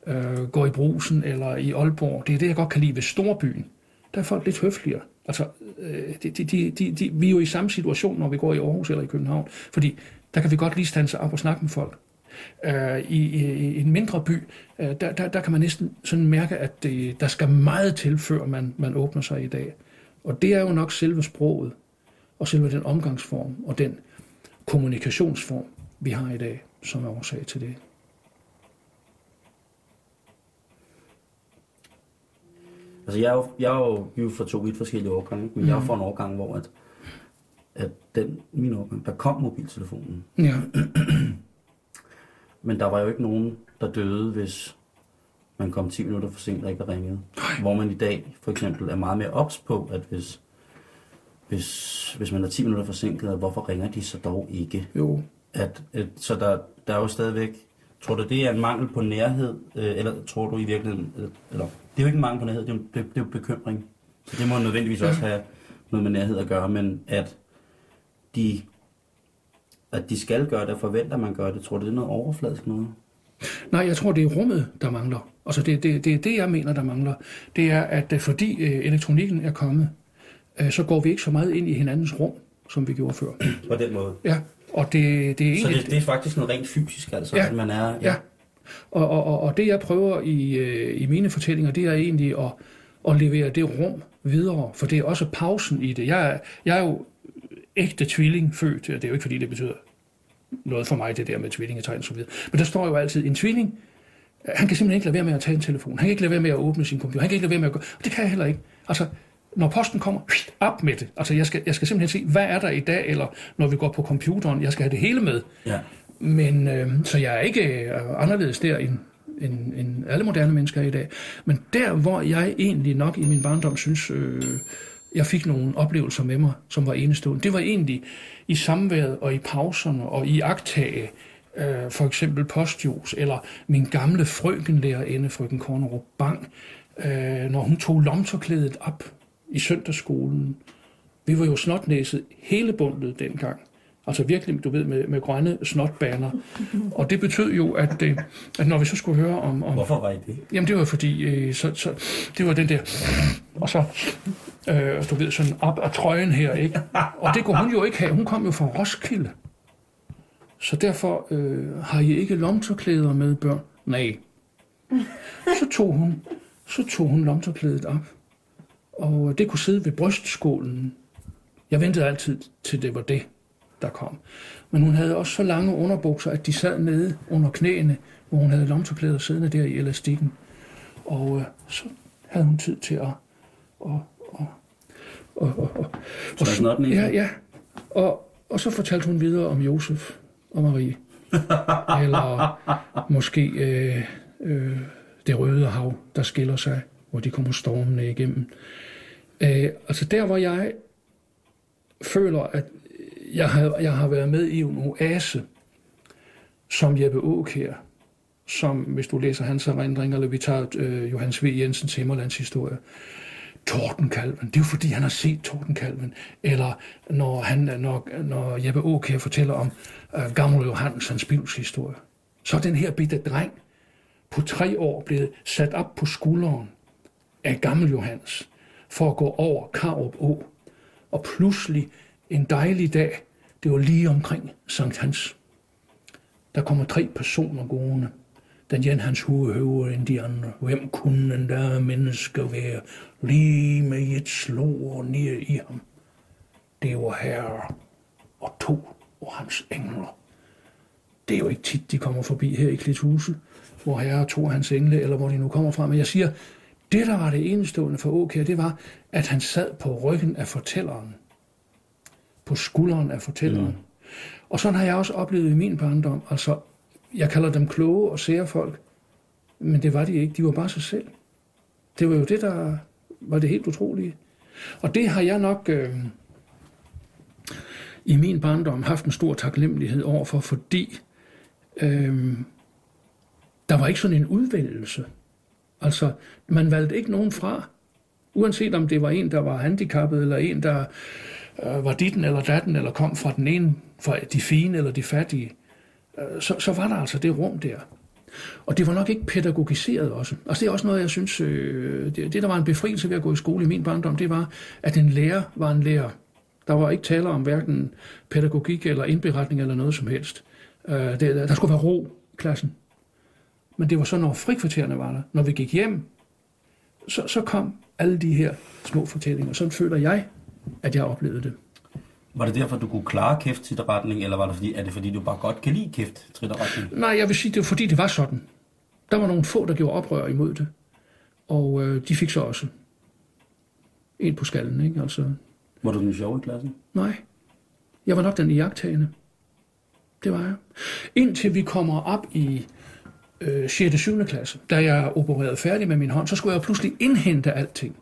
øh, går i brusen, eller i Aalborg. Det er det, jeg godt kan lide ved storbyen. Der er folk lidt høfligere. Altså, øh, de, de, de, de, vi er jo i samme situation, når vi går i Aarhus eller i København. Fordi der kan vi godt lige stande sig op og snakke med folk. Øh, i, i, I en mindre by, øh, der, der, der kan man næsten sådan mærke, at det, der skal meget til, før man, man åbner sig i dag. Og det er jo nok selve sproget, og selve den omgangsform, og den kommunikationsform, vi har i dag, som er årsag til det. Altså, jeg er jo, jeg er jo, vi er jo fra to vidt forskellige årgange, men mm. jeg er fra en årgang, hvor at, at den, min årgang, der kom mobiltelefonen. Ja. <clears throat> Men der var jo ikke nogen, der døde, hvis man kom 10 minutter for sent og ikke ringede. Hvor man i dag for eksempel er meget mere ops på, at hvis, hvis, hvis man er 10 minutter forsinket, hvorfor ringer de så dog ikke? Jo. At, at, så der, der er jo stadigvæk... Tror du, det er en mangel på nærhed? Øh, eller tror du i virkeligheden... Øh, eller, det er jo ikke en mangel på nærhed, det er jo, det, det er jo bekymring. Så det må nødvendigvis også have noget med nærhed at gøre, men at de, at de skal gøre det, forventer man gør det, tror du, det er noget overfladisk noget? Nej, jeg tror, det er rummet, der mangler. Altså det, det, det er det, jeg mener, der mangler. Det er, at øh, fordi øh, elektronikken er kommet, øh, så går vi ikke så meget ind i hinandens rum, som vi gjorde før. På den måde. Ja, og det, det er Så egentlig... det, det er faktisk noget rent fysisk, altså, Ja. at man er... Ja. Og, og, og, og det, jeg prøver i, øh, i mine fortællinger, det er egentlig at, at levere det rum videre, for det er også pausen i det. Jeg er, jeg er jo ægte tvilling født, og det er jo ikke, fordi det betyder noget for mig, det der med tvillingetegn og så videre. Men der står jo altid, en tvilling, han kan simpelthen ikke lade være med at tage en telefon. Han kan ikke lade være med at åbne sin computer. Han kan ikke lade være med at gå. Og det kan jeg heller ikke. Altså, når posten kommer, op med det. Altså, jeg skal, jeg skal simpelthen se, hvad er der i dag, eller når vi går på computeren, jeg skal have det hele med. ja. Men øh, så jeg er ikke øh, anderledes der end, end, end alle moderne mennesker i dag. Men der, hvor jeg egentlig nok i min barndom synes, øh, jeg fik nogle oplevelser med mig, som var enestående, det var egentlig i samværet og i pauserne og i agtage, øh, for eksempel postjus, eller min gamle frøkenlærerinde, frøken Kornerup Bang, øh, når hun tog lomterklædet op i søndagsskolen. Vi var jo snotnæset hele bundet dengang. Altså virkelig, du ved, med, med grønne snotbaner. <laughs> Og det betød jo, at, øh, at når vi så skulle høre om... om Hvorfor var I det? Jamen det var fordi, øh, så, så, det var den der, og så, øh, du ved, sådan op af trøjen her, ikke? Og det kunne hun jo ikke have, hun kom jo fra Roskilde. Så derfor øh, har I ikke lomterklæder med børn? Nej. Så tog hun, så tog hun lomterklædet op, og det kunne sidde ved brystskålen. Jeg ventede altid, til det var det, der kom. Men hun havde også så lange underbukser, at de sad nede under knæene, hvor hun havde lomterklæder siddende der i elastikken. Og øh, så havde hun tid til at... Og, og, og, og, og, Så ikke? Ja, ja. Og, og så fortalte hun videre om Josef og Marie. <laughs> Eller måske øh, øh, det røde hav, der skiller sig, hvor de kommer stormende igennem. Øh, altså der, hvor jeg føler, at jeg har, jeg har været med i en oase, som Jeppe Aukær, som hvis du læser hans erindringer, eller vi tager øh, Johannes V. Jensens Himmerlands historie, Tordenkalven. Det er jo fordi, han har set Tordenkalven. Eller når, han, når, når Jeppe Aukær fortæller om øh, Gammel Johannes, hans historie. Så er den her bitte dreng på tre år blevet sat op på skulderen af Gammel Johannes for at gå over Karup Å. Og pludselig en dejlig dag, det var lige omkring Sankt Hans. Der kommer tre personer gående. Den ene hans hoved højere end de andre. Hvem kunne en der menneske være? Lige med et slår ned i ham. Det var herre og to og hans engler. Det er jo ikke tit, de kommer forbi her i Klithuset, hvor herre og to og hans engle, eller hvor de nu kommer fra. Men jeg siger, det der var det enestående for Åkær, det var, at han sad på ryggen af fortælleren. På skulderen af fortælleren. Mm. Og sådan har jeg også oplevet i min barndom. Altså, jeg kalder dem kloge og sære folk, men det var de ikke. De var bare sig selv. Det var jo det, der var det helt utrolige. Og det har jeg nok øh, i min barndom haft en stor taknemmelighed overfor, fordi øh, der var ikke sådan en udvælgelse. Altså, man valgte ikke nogen fra, uanset om det var en, der var handicappet, eller en, der øh, var ditten eller datten, eller kom fra den ene, fra de fine eller de fattige, øh, så, så var der altså det rum der. Og det var nok ikke pædagogiseret også. Altså det er også noget, jeg synes, øh, det, det der var en befrielse ved at gå i skole i min barndom, det var, at en lærer var en lærer. Der var ikke tale om hverken pædagogik eller indberetning eller noget som helst. Øh, det, der skulle være ro i klassen. Men det var så, når frikvartererne var der. Når vi gik hjem, så, så kom alle de her små fortællinger. Sådan føler jeg, at jeg oplevede det. Var det derfor, du kunne klare kæft-tritterretning, eller var det fordi, er det fordi, du bare godt kan lide kæft-tritterretning? Nej, jeg vil sige, det var fordi, det var sådan. Der var nogle få, der gjorde oprør imod det. Og øh, de fik så også en på skallen, ikke? Altså, var du den sjove i klassen? Nej. Jeg var nok den iagtagende. Det var jeg. Indtil vi kommer op i øh, 6. og 7. klasse, da jeg opererede færdig med min hånd, så skulle jeg pludselig indhente alting.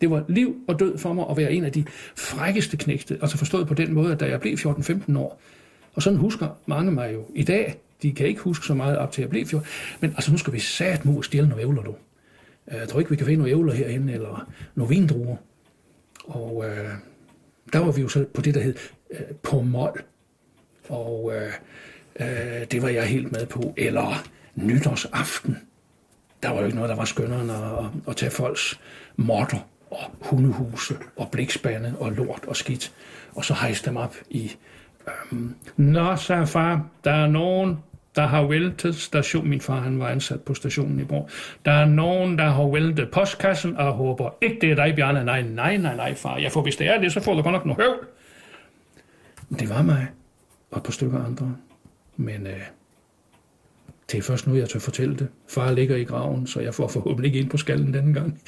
Det var liv og død for mig at være en af de frækkeste knægte, altså forstået på den måde, at da jeg blev 14-15 år, og sådan husker mange mig jo i dag, de kan ikke huske så meget op til at blive 14, men altså nu skal vi sat mod stjæle nogle ævler, du. Jeg tror ikke, vi kan finde nogle ævler herinde, eller nogle vindruer. Og øh, der var vi jo så på det, der hed øh, på mål. Og øh, øh, det var jeg helt med på. Eller nytårsaften. Der var jo ikke noget, der var skønnere end at, at tage folks morter og hundehuse og blikspande og lort og skidt. Og så hejste dem op i... Øhm, Nå, sagde far, der er nogen, der har væltet station. Min far, han var ansat på stationen i Borg. Der er nogen, der har væltet postkassen, og håber ikke, det er dig, Bjarne. Nej, nej, nej, nej, far. Jeg får, hvis det er det, så får du godt nok noget høvl. Det var mig, og et par stykker andre. Men øh, det er først nu, jeg tør fortælle det. Far ligger i graven, så jeg får forhåbentlig ikke ind på skallen denne gang.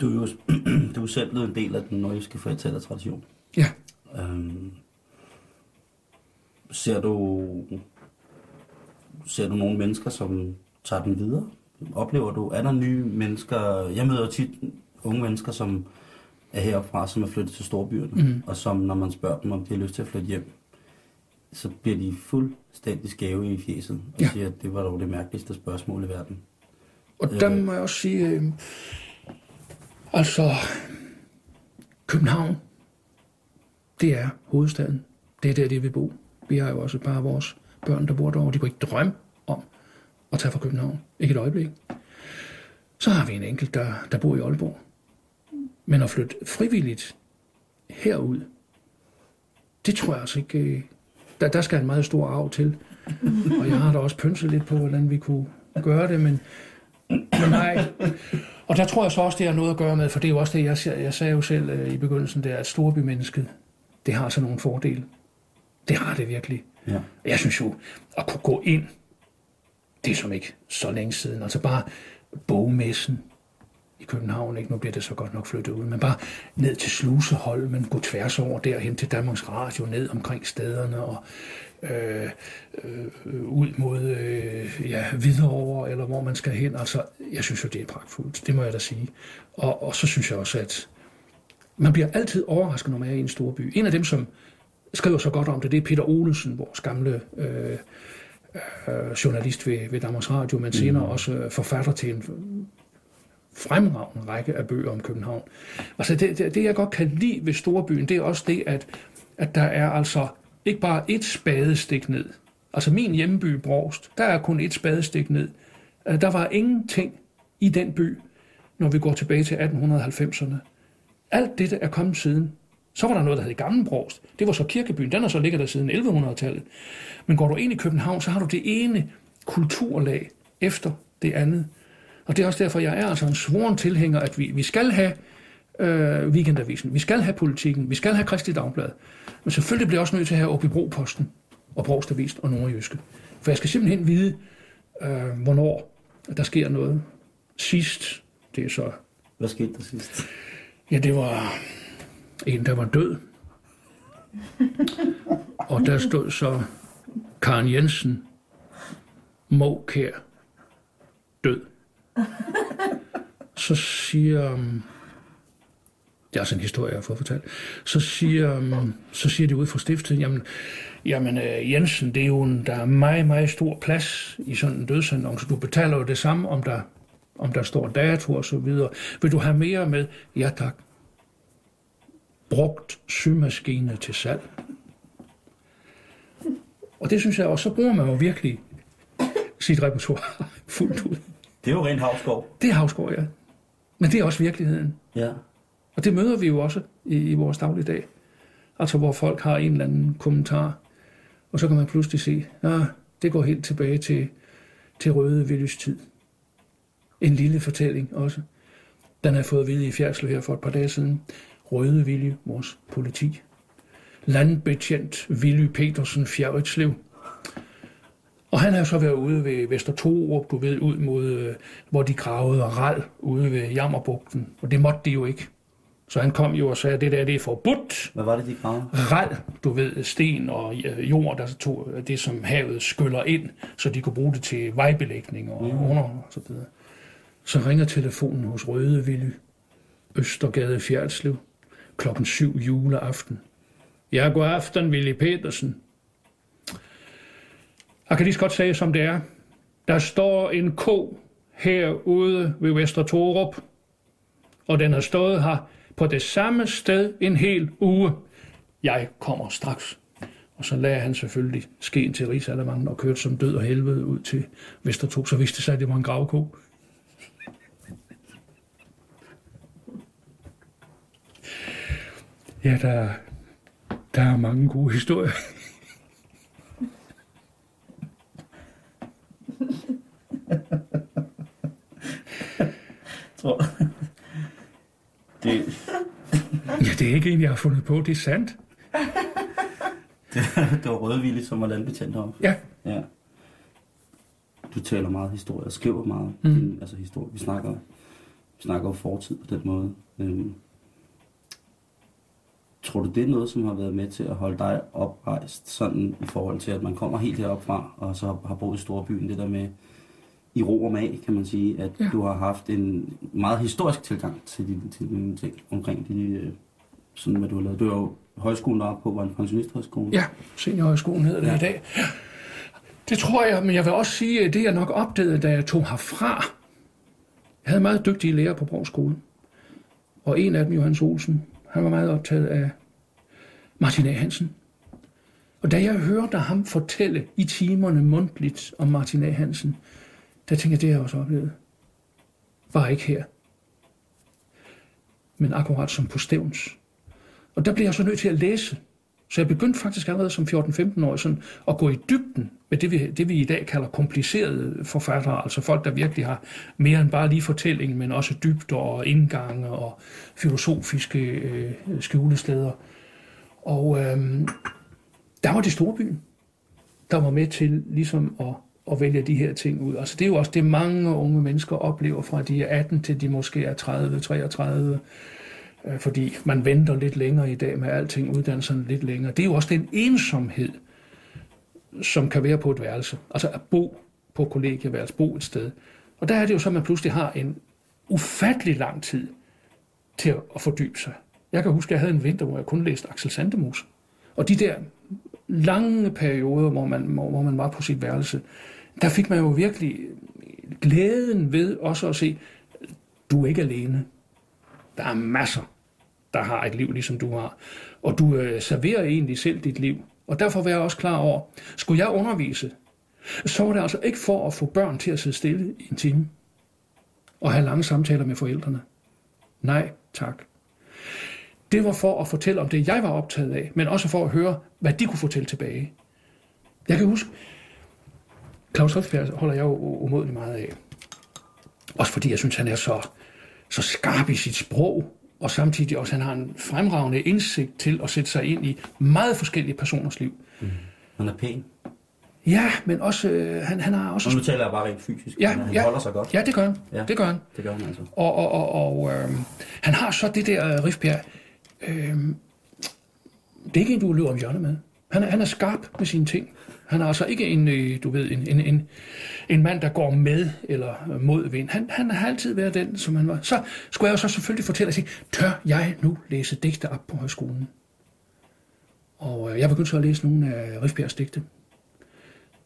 Du er jo du er selv blevet en del af den nordiske fortællertradition. Ja. Øhm, ser du ser du nogle mennesker, som tager den videre? Oplever du, er der nye mennesker? Jeg møder tit unge mennesker, som er heroppe fra, som er flyttet til storbyerne, mm. og som, når man spørger dem, om de har lyst til at flytte hjem, så bliver de fuldstændig skæve i fjeset, og ja. siger, at det var dog det mærkeligste spørgsmål i verden. Og der øh, må jeg også sige, øh, altså, København, det er hovedstaden. Det er der, de vil bo. Vi har jo også bare vores børn, der bor derovre. De kunne ikke drømme om at tage fra København. Ikke et øjeblik. Så har vi en enkelt, der, der bor i Aalborg. Men at flytte frivilligt herud, det tror jeg altså ikke... Øh, der, der skal en meget stor arv til. Og jeg har da også pynset lidt på, hvordan vi kunne gøre det, men, men nej. Og der tror jeg så også, det har noget at gøre med, for det er jo også det, jeg, jeg sagde jo selv øh, i begyndelsen, der, at storbymennesket, det har så nogle fordele. Det har det virkelig. Ja. Jeg synes jo, at kunne gå ind, det er som ikke så længe siden, altså bare bogmessen i København, ikke? nu bliver det så godt nok flyttet ud, men bare ned til Sluseholmen, gå tværs over derhen til Danmarks Radio, ned omkring stederne og øh, øh, ud mod øh, ja, Hvidovre, eller hvor man skal hen. Altså, jeg synes jo, det er pragtfuldt, det må jeg da sige. Og, og så synes jeg også, at man bliver altid overrasket, når man er i en stor by. En af dem, som skriver så godt om det, det er Peter Olesen, vores gamle øh, øh, journalist ved, ved Danmarks Radio, men senere mm. også forfatter til en fremragende række af bøger om København. Altså det, det, det jeg godt kan lide ved Storbyen, det er også det, at, at der er altså ikke bare et spadestik ned. Altså min hjemby Brogst, der er kun et spadestik ned. Øh, der var ingenting i den by, når vi går tilbage til 1890'erne. Alt dette er kommet siden. Så var der noget, der hed Gamle Brost. Det var så kirkebyen. Den har så ligget der siden 1100-tallet. Men går du ind i København, så har du det ene kulturlag efter det andet. Og det er også derfor, jeg er altså en svoren tilhænger, at vi, vi skal have øh, weekendavisen, vi skal have politikken, vi skal have Kristi Dagblad. Men selvfølgelig bliver jeg også nødt til at have Åbibro Posten og Brogstavisen og Nordjyske. For jeg skal simpelthen vide, øh, hvornår der sker noget. Sidst, det er så... Hvad skete der sidst? Ja, det var en, der var død. Og der stod så Karen Jensen, Måkær, død. <laughs> Så siger, um, det er altså en historie, jeg har fået fortalt, så siger, um, så siger de ud fra stiftet, jamen, jamen uh, Jensen, det er jo en, der er meget, meget stor plads i sådan en dødsannonce. Du betaler jo det samme, om der, om der står dato og så videre. Vil du have mere med? Ja tak. Brugt symaskine til salg. Og det synes jeg også, så bruger man jo virkelig sit repertoire <laughs> fuldt ud. Det er jo rent havskov. Det er havskov, ja. Men det er også virkeligheden. Ja. Og det møder vi jo også i, i vores dagligdag. Altså hvor folk har en eller anden kommentar, og så kan man pludselig se, at det går helt tilbage til, til Røde Viljes tid. En lille fortælling også. Den har fået at vide i Fjerdslev her for et par dage siden. Røde Vilje, vores politi. Landbetjent Willy Petersen Fjerritslev. Og han har så været ude ved Vester Torup, du ved, ud mod, øh, hvor de gravede ral ude ved Jammerbugten. Og det måtte de jo ikke. Så han kom jo og sagde, at det der det er forbudt. Hvad var det, de gravede? Ral, du ved, sten og øh, jord, der tog det, som havet skyller ind, så de kunne bruge det til vejbelægning og mm. under og så videre. Så ringer telefonen hos Røde Villy, Østergade Fjerdslev, klokken syv juleaften. Ja, god aften, Willy Petersen. Jeg kan lige så godt sige, som det er. Der står en ko herude ved Vester Torup, og den har stået her på det samme sted en hel uge. Jeg kommer straks. Og så lagde han selvfølgelig skeen til Rigsalermangen og kørte som død og helvede ud til Vestertog. Så viste sig, at det var en gravko. Ja, der, der er mange gode historier. <laughs> tror det, Ja, det er ikke en, jeg har fundet på. Det er sandt. <laughs> det, det var Rødvillig, som var landbetjent om. Ja. Ja. Du taler meget historie og skriver meget mm. din, altså historie. Vi snakker, vi snakker jo fortid på den måde. Øhm, tror du, det er noget, som har været med til at holde dig oprejst, sådan i forhold til, at man kommer helt herop fra, og så har boet i storbyen, det der med i ro og mag, kan man sige, at ja. du har haft en meget historisk tilgang til dine, til dine ting omkring de, øh, sådan hvad du har lavet. Du har jo højskolen deroppe på, var en pensionisthøjskole. Ja, seniorhøjskolen hedder det ja. i dag. Det tror jeg, men jeg vil også sige, at det jeg nok opdagede, da jeg tog herfra. Jeg havde meget dygtige lærere på skole. Og en af dem, Johannes Olsen, han var meget optaget af Martin A. Hansen. Og da jeg hørte ham fortælle i timerne mundtligt om Martin A. Hansen, der tænkte jeg, det har jeg også oplevet. Bare ikke her. Men akkurat som på Stævns. Og der blev jeg så nødt til at læse. Så jeg begyndte faktisk allerede som 14-15 år sådan at gå i dybden med det vi, det, vi i dag kalder komplicerede forfattere, altså folk, der virkelig har mere end bare lige fortælling, men også dybder og indgange og filosofiske øh, skjulesteder. Og øh, der var det storbyen. der var med til ligesom at, at vælge de her ting ud. Altså det er jo også det, mange unge mennesker oplever fra de er 18 til de måske er 30, 33, øh, fordi man venter lidt længere i dag med alting, uddannelserne lidt længere. Det er jo også den ensomhed, som kan være på et værelse. Altså at bo på kollegieværelse, bo et sted. Og der er det jo så, at man pludselig har en ufattelig lang tid til at fordybe sig. Jeg kan huske, at jeg havde en vinter, hvor jeg kun læste Axel Sandemus. Og de der lange perioder, hvor man, hvor man var på sit værelse, der fik man jo virkelig glæden ved også at se, du er ikke alene. Der er masser, der har et liv, ligesom du har. Og du øh, serverer egentlig selv dit liv. Og derfor var jeg også klar over, skulle jeg undervise, så var det altså ikke for at få børn til at sidde stille i en time og have lange samtaler med forældrene. Nej, tak. Det var for at fortælle om det, jeg var optaget af, men også for at høre, hvad de kunne fortælle tilbage. Jeg kan huske, Claus Riffbjerg holder jeg jo umådelig meget af. Også fordi jeg synes, han er så, så skarp i sit sprog, og samtidig også, han har en fremragende indsigt til at sætte sig ind i meget forskellige personers liv. Mm. Han er pæn. Ja, men også, øh, han, han har også... Og nu taler jeg bare rent fysisk. Ja, han ja, holder sig godt. Ja, det gør han. Ja. Det gør han. Det gør han altså. Og, og, og, og øh, han har så det der, Rifbjerg, øh, det er ikke en, du løber om hjørnet med. Han er, han er skarp med sine ting. Han er altså ikke en, øh, du ved, en, en, en, en mand, der går med eller mod vind. Han, han har altid været den, som han var. Så skulle jeg jo så selvfølgelig fortælle og sige, tør jeg nu læse digte op på højskolen? Og øh, jeg begyndte så at læse nogle af Rifbjergs digte.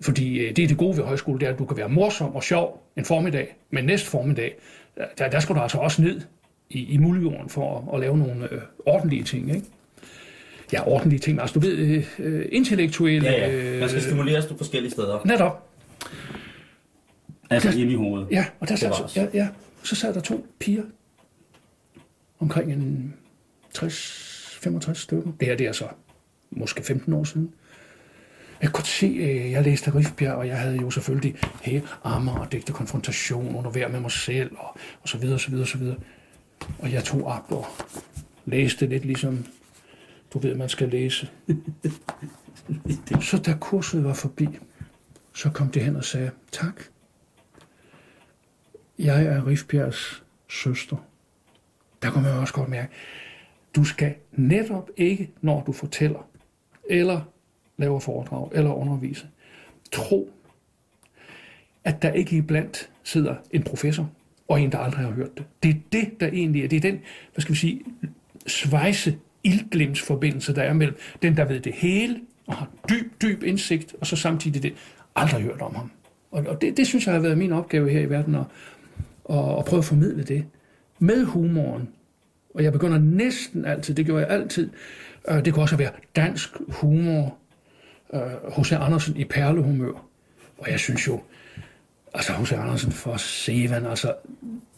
Fordi øh, det er det gode ved højskole, det er, at du kan være morsom og sjov en formiddag, men næste formiddag, der, der skal du altså også ned i, i muljorden for at, at lave nogle øh, ordentlige ting, ikke? Ja, ordentlige ting, altså du ved, øh, øh, intellektuelle... Ja, ja. Man skal stimuleres på forskellige steder. Netop. Altså Der- inde i hovedet. Ja, og der sad, så, ja, ja, så sad der to piger, omkring en 60-65 stykker. Det her, det er så måske 15 år siden. Jeg kunne se, øh, jeg læste Rifbjerg, og jeg havde jo selvfølgelig hey, Ammer og digte konfrontation under hver med mig selv, og, og så videre, og så videre, og så videre. Og jeg tog op og læste lidt ligesom, du ved, man skal læse. Så da kurset var forbi, så kom det hen og sagde, tak, jeg er Rifbjergs søster. Der kunne man også godt mærke, du skal netop ikke, når du fortæller, eller laver foredrag, eller underviser, tro, at der ikke iblandt sidder en professor, og en, der aldrig har hørt det. Det er det, der egentlig er. Det er den, hvad skal vi sige, svejse ildglimtsforbindelse, der er mellem den, der ved det hele, og har dyb, dyb indsigt, og så samtidig det, aldrig hørt om ham. Og, og det, det synes jeg har været min opgave her i verden, at, at, at prøve at formidle det med humoren. Og jeg begynder næsten altid, det gjorde jeg altid, øh, det kunne også være dansk humor, øh, H.C. Andersen i perlehumør. Og jeg synes jo, altså H.C. Andersen for Sevan, altså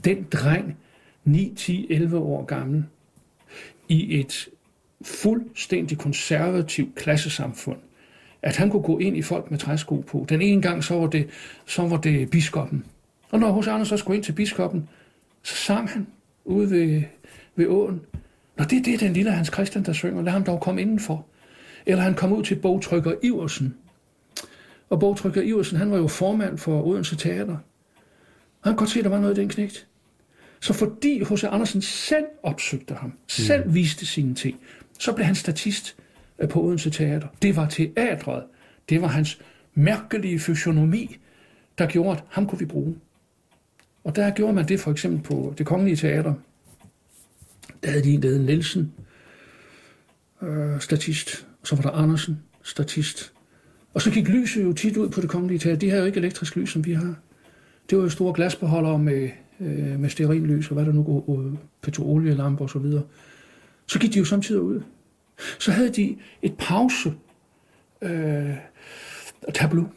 den dreng, 9, 10, 11 år gammel, i et fuldstændig konservativt klassesamfund, at han kunne gå ind i folk med træsko på. Den ene gang, så var det, så var det biskoppen. Og når hos Anders så skulle ind til biskoppen, så sang han ude ved, ved åen. Nå, det er det, den lille Hans Christian, der synger. Lad ham dog komme indenfor. Eller han kom ud til bogtrykker Iversen. Og bogtrykker Iversen, han var jo formand for Odense Teater. Og han kunne godt se, at der var noget i den knægt. Så fordi H.C. Andersen selv opsøgte ham, selv viste sine ting, så blev han statist øh, på Odense Teater. Det var teatret. Det var hans mærkelige fysionomi, der gjorde, at ham kunne vi bruge. Og der gjorde man det for eksempel på det kongelige teater. Der havde de en, der hed Nielsen, øh, statist. Og så var der Andersen, statist. Og så gik lyset jo tit ud på det kongelige teater. De har jo ikke elektrisk lys, som vi har. Det var jo store glasbeholdere med, øh, med stearinlys, og hvad der nu går, og petrolielamper osv., så videre. Så gik de jo samtidig ud. Så havde de et pause øh, tableau.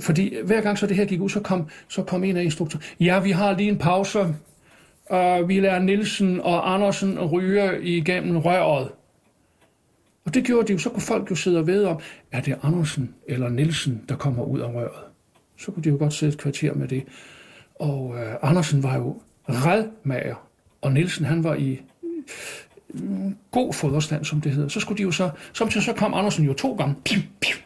Fordi hver gang så det her gik ud, så kom, så kom en af instruktørerne. Ja, vi har lige en pause. Uh, vi lader Nielsen og Andersen ryge igennem røret. Og det gjorde de jo, så kunne folk jo sidde og vide om, er det Andersen eller Nielsen, der kommer ud af røret? Så kunne de jo godt sidde et kvarter med det. Og uh, Andersen var jo redmager, og Nielsen han var i mm, god foderstand, som det hedder. Så skulle de jo så, samtidig så kom Andersen jo to gange, piu, piu,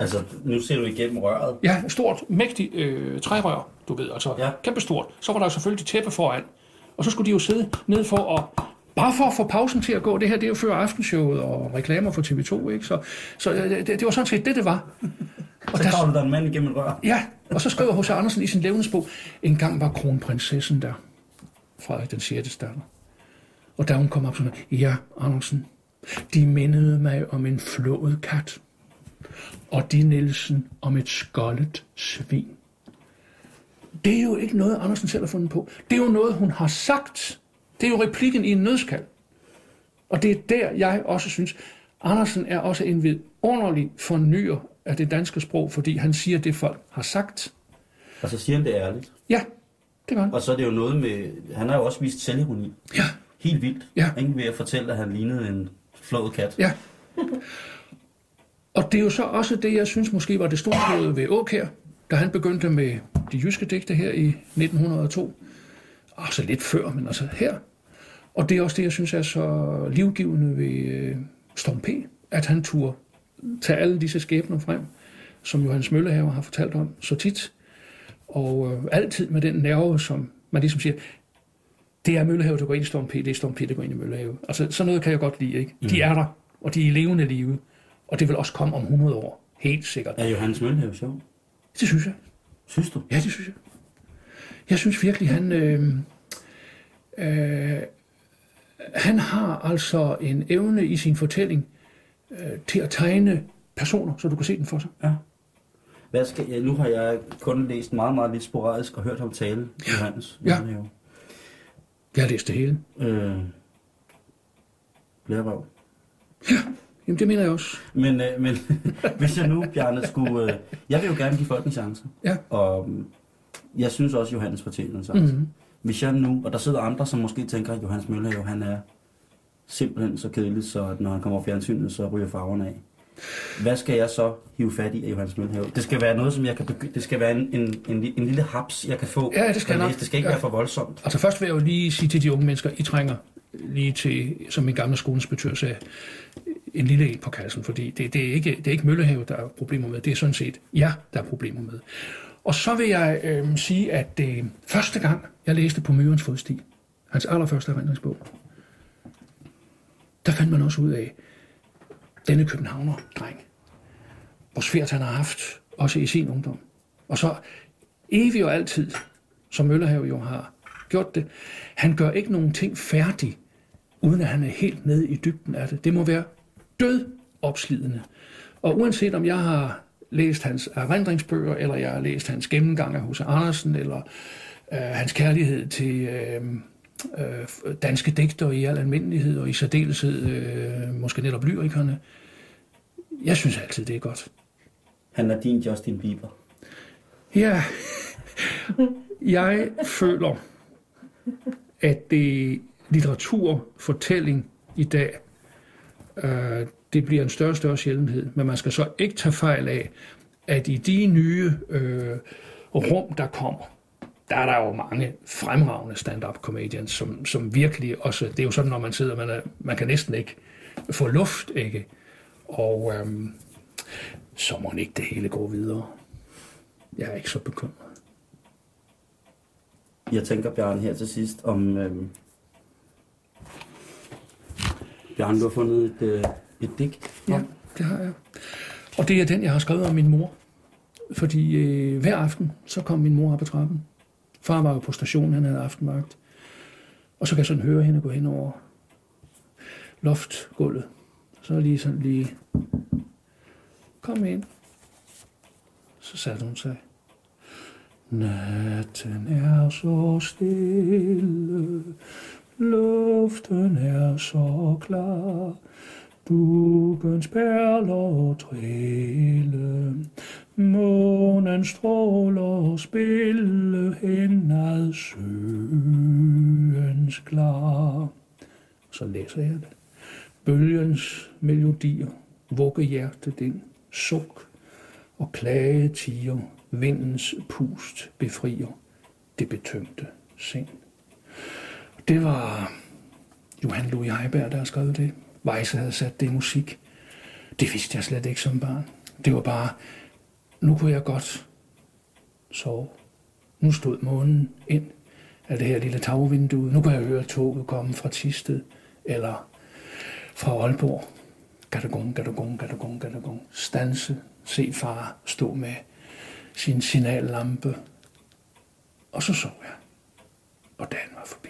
Altså, nu ser du igennem røret. Ja, stort, mægtigt øh, trærør, du ved, altså Ja. kæmpestort. Så var der jo selvfølgelig tæppe foran. Og så skulle de jo sidde ned for at, bare for at få pausen til at gå. Det her, det er jo før aftenshowet og reklamer for TV2, ikke? Så, så øh, det, det var sådan set det, det var. <laughs> Og Så der, kravler der en mand igennem et rør. ja, og så skriver H.C. Andersen i sin levnedsbog, en gang var kronprinsessen der, Frederik den 6. datter. Og da hun kom op, så ja, Andersen, de mindede mig om en flået kat, og de Nielsen om et skoldet svin. Det er jo ikke noget, Andersen selv har fundet på. Det er jo noget, hun har sagt. Det er jo replikken i en nødskal. Og det er der, jeg også synes, Andersen er også en vidunderlig fornyer af det danske sprog, fordi han siger det, folk har sagt. Og så siger han det ærligt. Ja, det gør han. Og så er det jo noget med... Han har jo også vist selvironi. Ja, Helt vildt. Ja. Ikke ved at fortælle, at han lignede en flået kat. ja. Og det er jo så også det, jeg synes måske var det store ved Åkær, da han begyndte med de jyske digte her i 1902. Altså lidt før, men altså her. Og det er også det, jeg synes er så livgivende ved øh, Storm P., at han turde tage alle disse skæbner frem, som Johannes Møllehaver har fortalt om så tit. Og øh, altid med den nerve, som man ligesom siger, det er Møllehave, der går ind i Storm P, det er Storm P, der går ind i Møllehave. Altså, sådan noget kan jeg godt lide, ikke? De er der, og de er i levende live. Og det vil også komme om 100 år. Helt sikkert. Er Johannes Møllenhave sjov? Det synes jeg. Synes du? Ja, det synes jeg. Jeg synes virkelig, han... Øh, øh, han har altså en evne i sin fortælling øh, til at tegne personer, så du kan se den for sig. Ja. Hvad skal, ja, nu har jeg kun læst meget, meget lidt sporadisk og hørt ham tale, Johannes Ja. Møllenhave. Jeg har læst det hele. Øh, blærerøv. Jamen, det mener jeg også. Men, øh, men <laughs> hvis jeg nu, Bjarne, skulle... Øh, jeg vil jo gerne give folk en chance. Ja. Og øh, jeg synes også, Johannes fortjener en chance. Mhm. Mm-hmm. Hvis jeg nu... Og der sidder andre, som måske tænker, at Johannes Møllehave, han er simpelthen så kedelig, så at når han kommer over fjernsynet, så ryger farverne af. Hvad skal jeg så hive fat i af Johannes Møllehave? Det skal være noget, som jeg kan begynde... Det skal være en, en, en, en lille haps, jeg kan få. Ja, det skal. Det skal ikke Ja. være for voldsomt. Altså først vil jeg jo lige sige til de unge mennesker, I trænger lige til, som min gamle skoleinspektør sagde, en lille en på kassen, fordi det, det, er ikke, det er ikke Møllehave, der er problemer med, det er sådan set jer, der er problemer med. Og så vil jeg øh, sige, at øh, første gang, jeg læste på Mørens Fodsti, hans allerførste erindringsbog, der fandt man også ud af, denne københavner-dreng, hvor svært han har haft, også i sin ungdom. Og så evigt og altid, som Møllerhave jo har gjort det, han gør ikke nogen ting færdig, uden at han er helt nede i dybden af det. Det må være død opslidende. Og uanset om jeg har læst hans erindringsbøger, eller jeg har læst hans gennemgang af H.C. Andersen, eller øh, hans kærlighed til øh, øh, danske digter i al almindelighed, og i særdeleshed øh, måske netop lyrikerne, jeg synes altid, det er godt. Han er din Justin Bieber. Ja, jeg føler, at det litteratur, fortælling i dag, øh, det bliver en større og større sjældenhed. Men man skal så ikke tage fejl af, at i de nye øh, rum, der kommer, der er der jo mange fremragende stand-up comedians, som, som virkelig også, det er jo sådan, når man sidder, man, er, man kan næsten ikke få luft, ikke? Og øhm, så må ikke det hele gå videre. Jeg er ikke så bekymret. Jeg tænker, Bjarne, her til sidst om... Øh... Bjarne, du har fundet et, øh, et digt. Ja, det har jeg. Og det er den, jeg har skrevet om min mor. Fordi øh, hver aften, så kom min mor op ad trappen. Far var jo på stationen, han havde aftenvagt. Og så kan jeg sådan høre hende gå hen over loftgulvet. Så lige sådan lige, kom ind. Så satte hun sig. Natten er så stille, luften er så klar, dugens perler trille, månen stråler spille hen ad søens klar. Så læser jeg det. Bølgens melodier, vugge hjertet ind, suk og klage tiger, vindens pust befrier det betyngte sind. Det var Johan Louis Heiberg, der har skrevet det. Weisse havde sat det i musik. Det vidste jeg slet ikke som barn. Det var bare, nu kunne jeg godt sove. Nu stod månen ind af det her lille tagvindue. Nu kan jeg høre toget komme fra Tisted eller fra Aalborg. Gadagong, gadagong, gadagong, gadagong. Stanse, se far stå med sin signallampe. Og så sov jeg. Og dagen var forbi.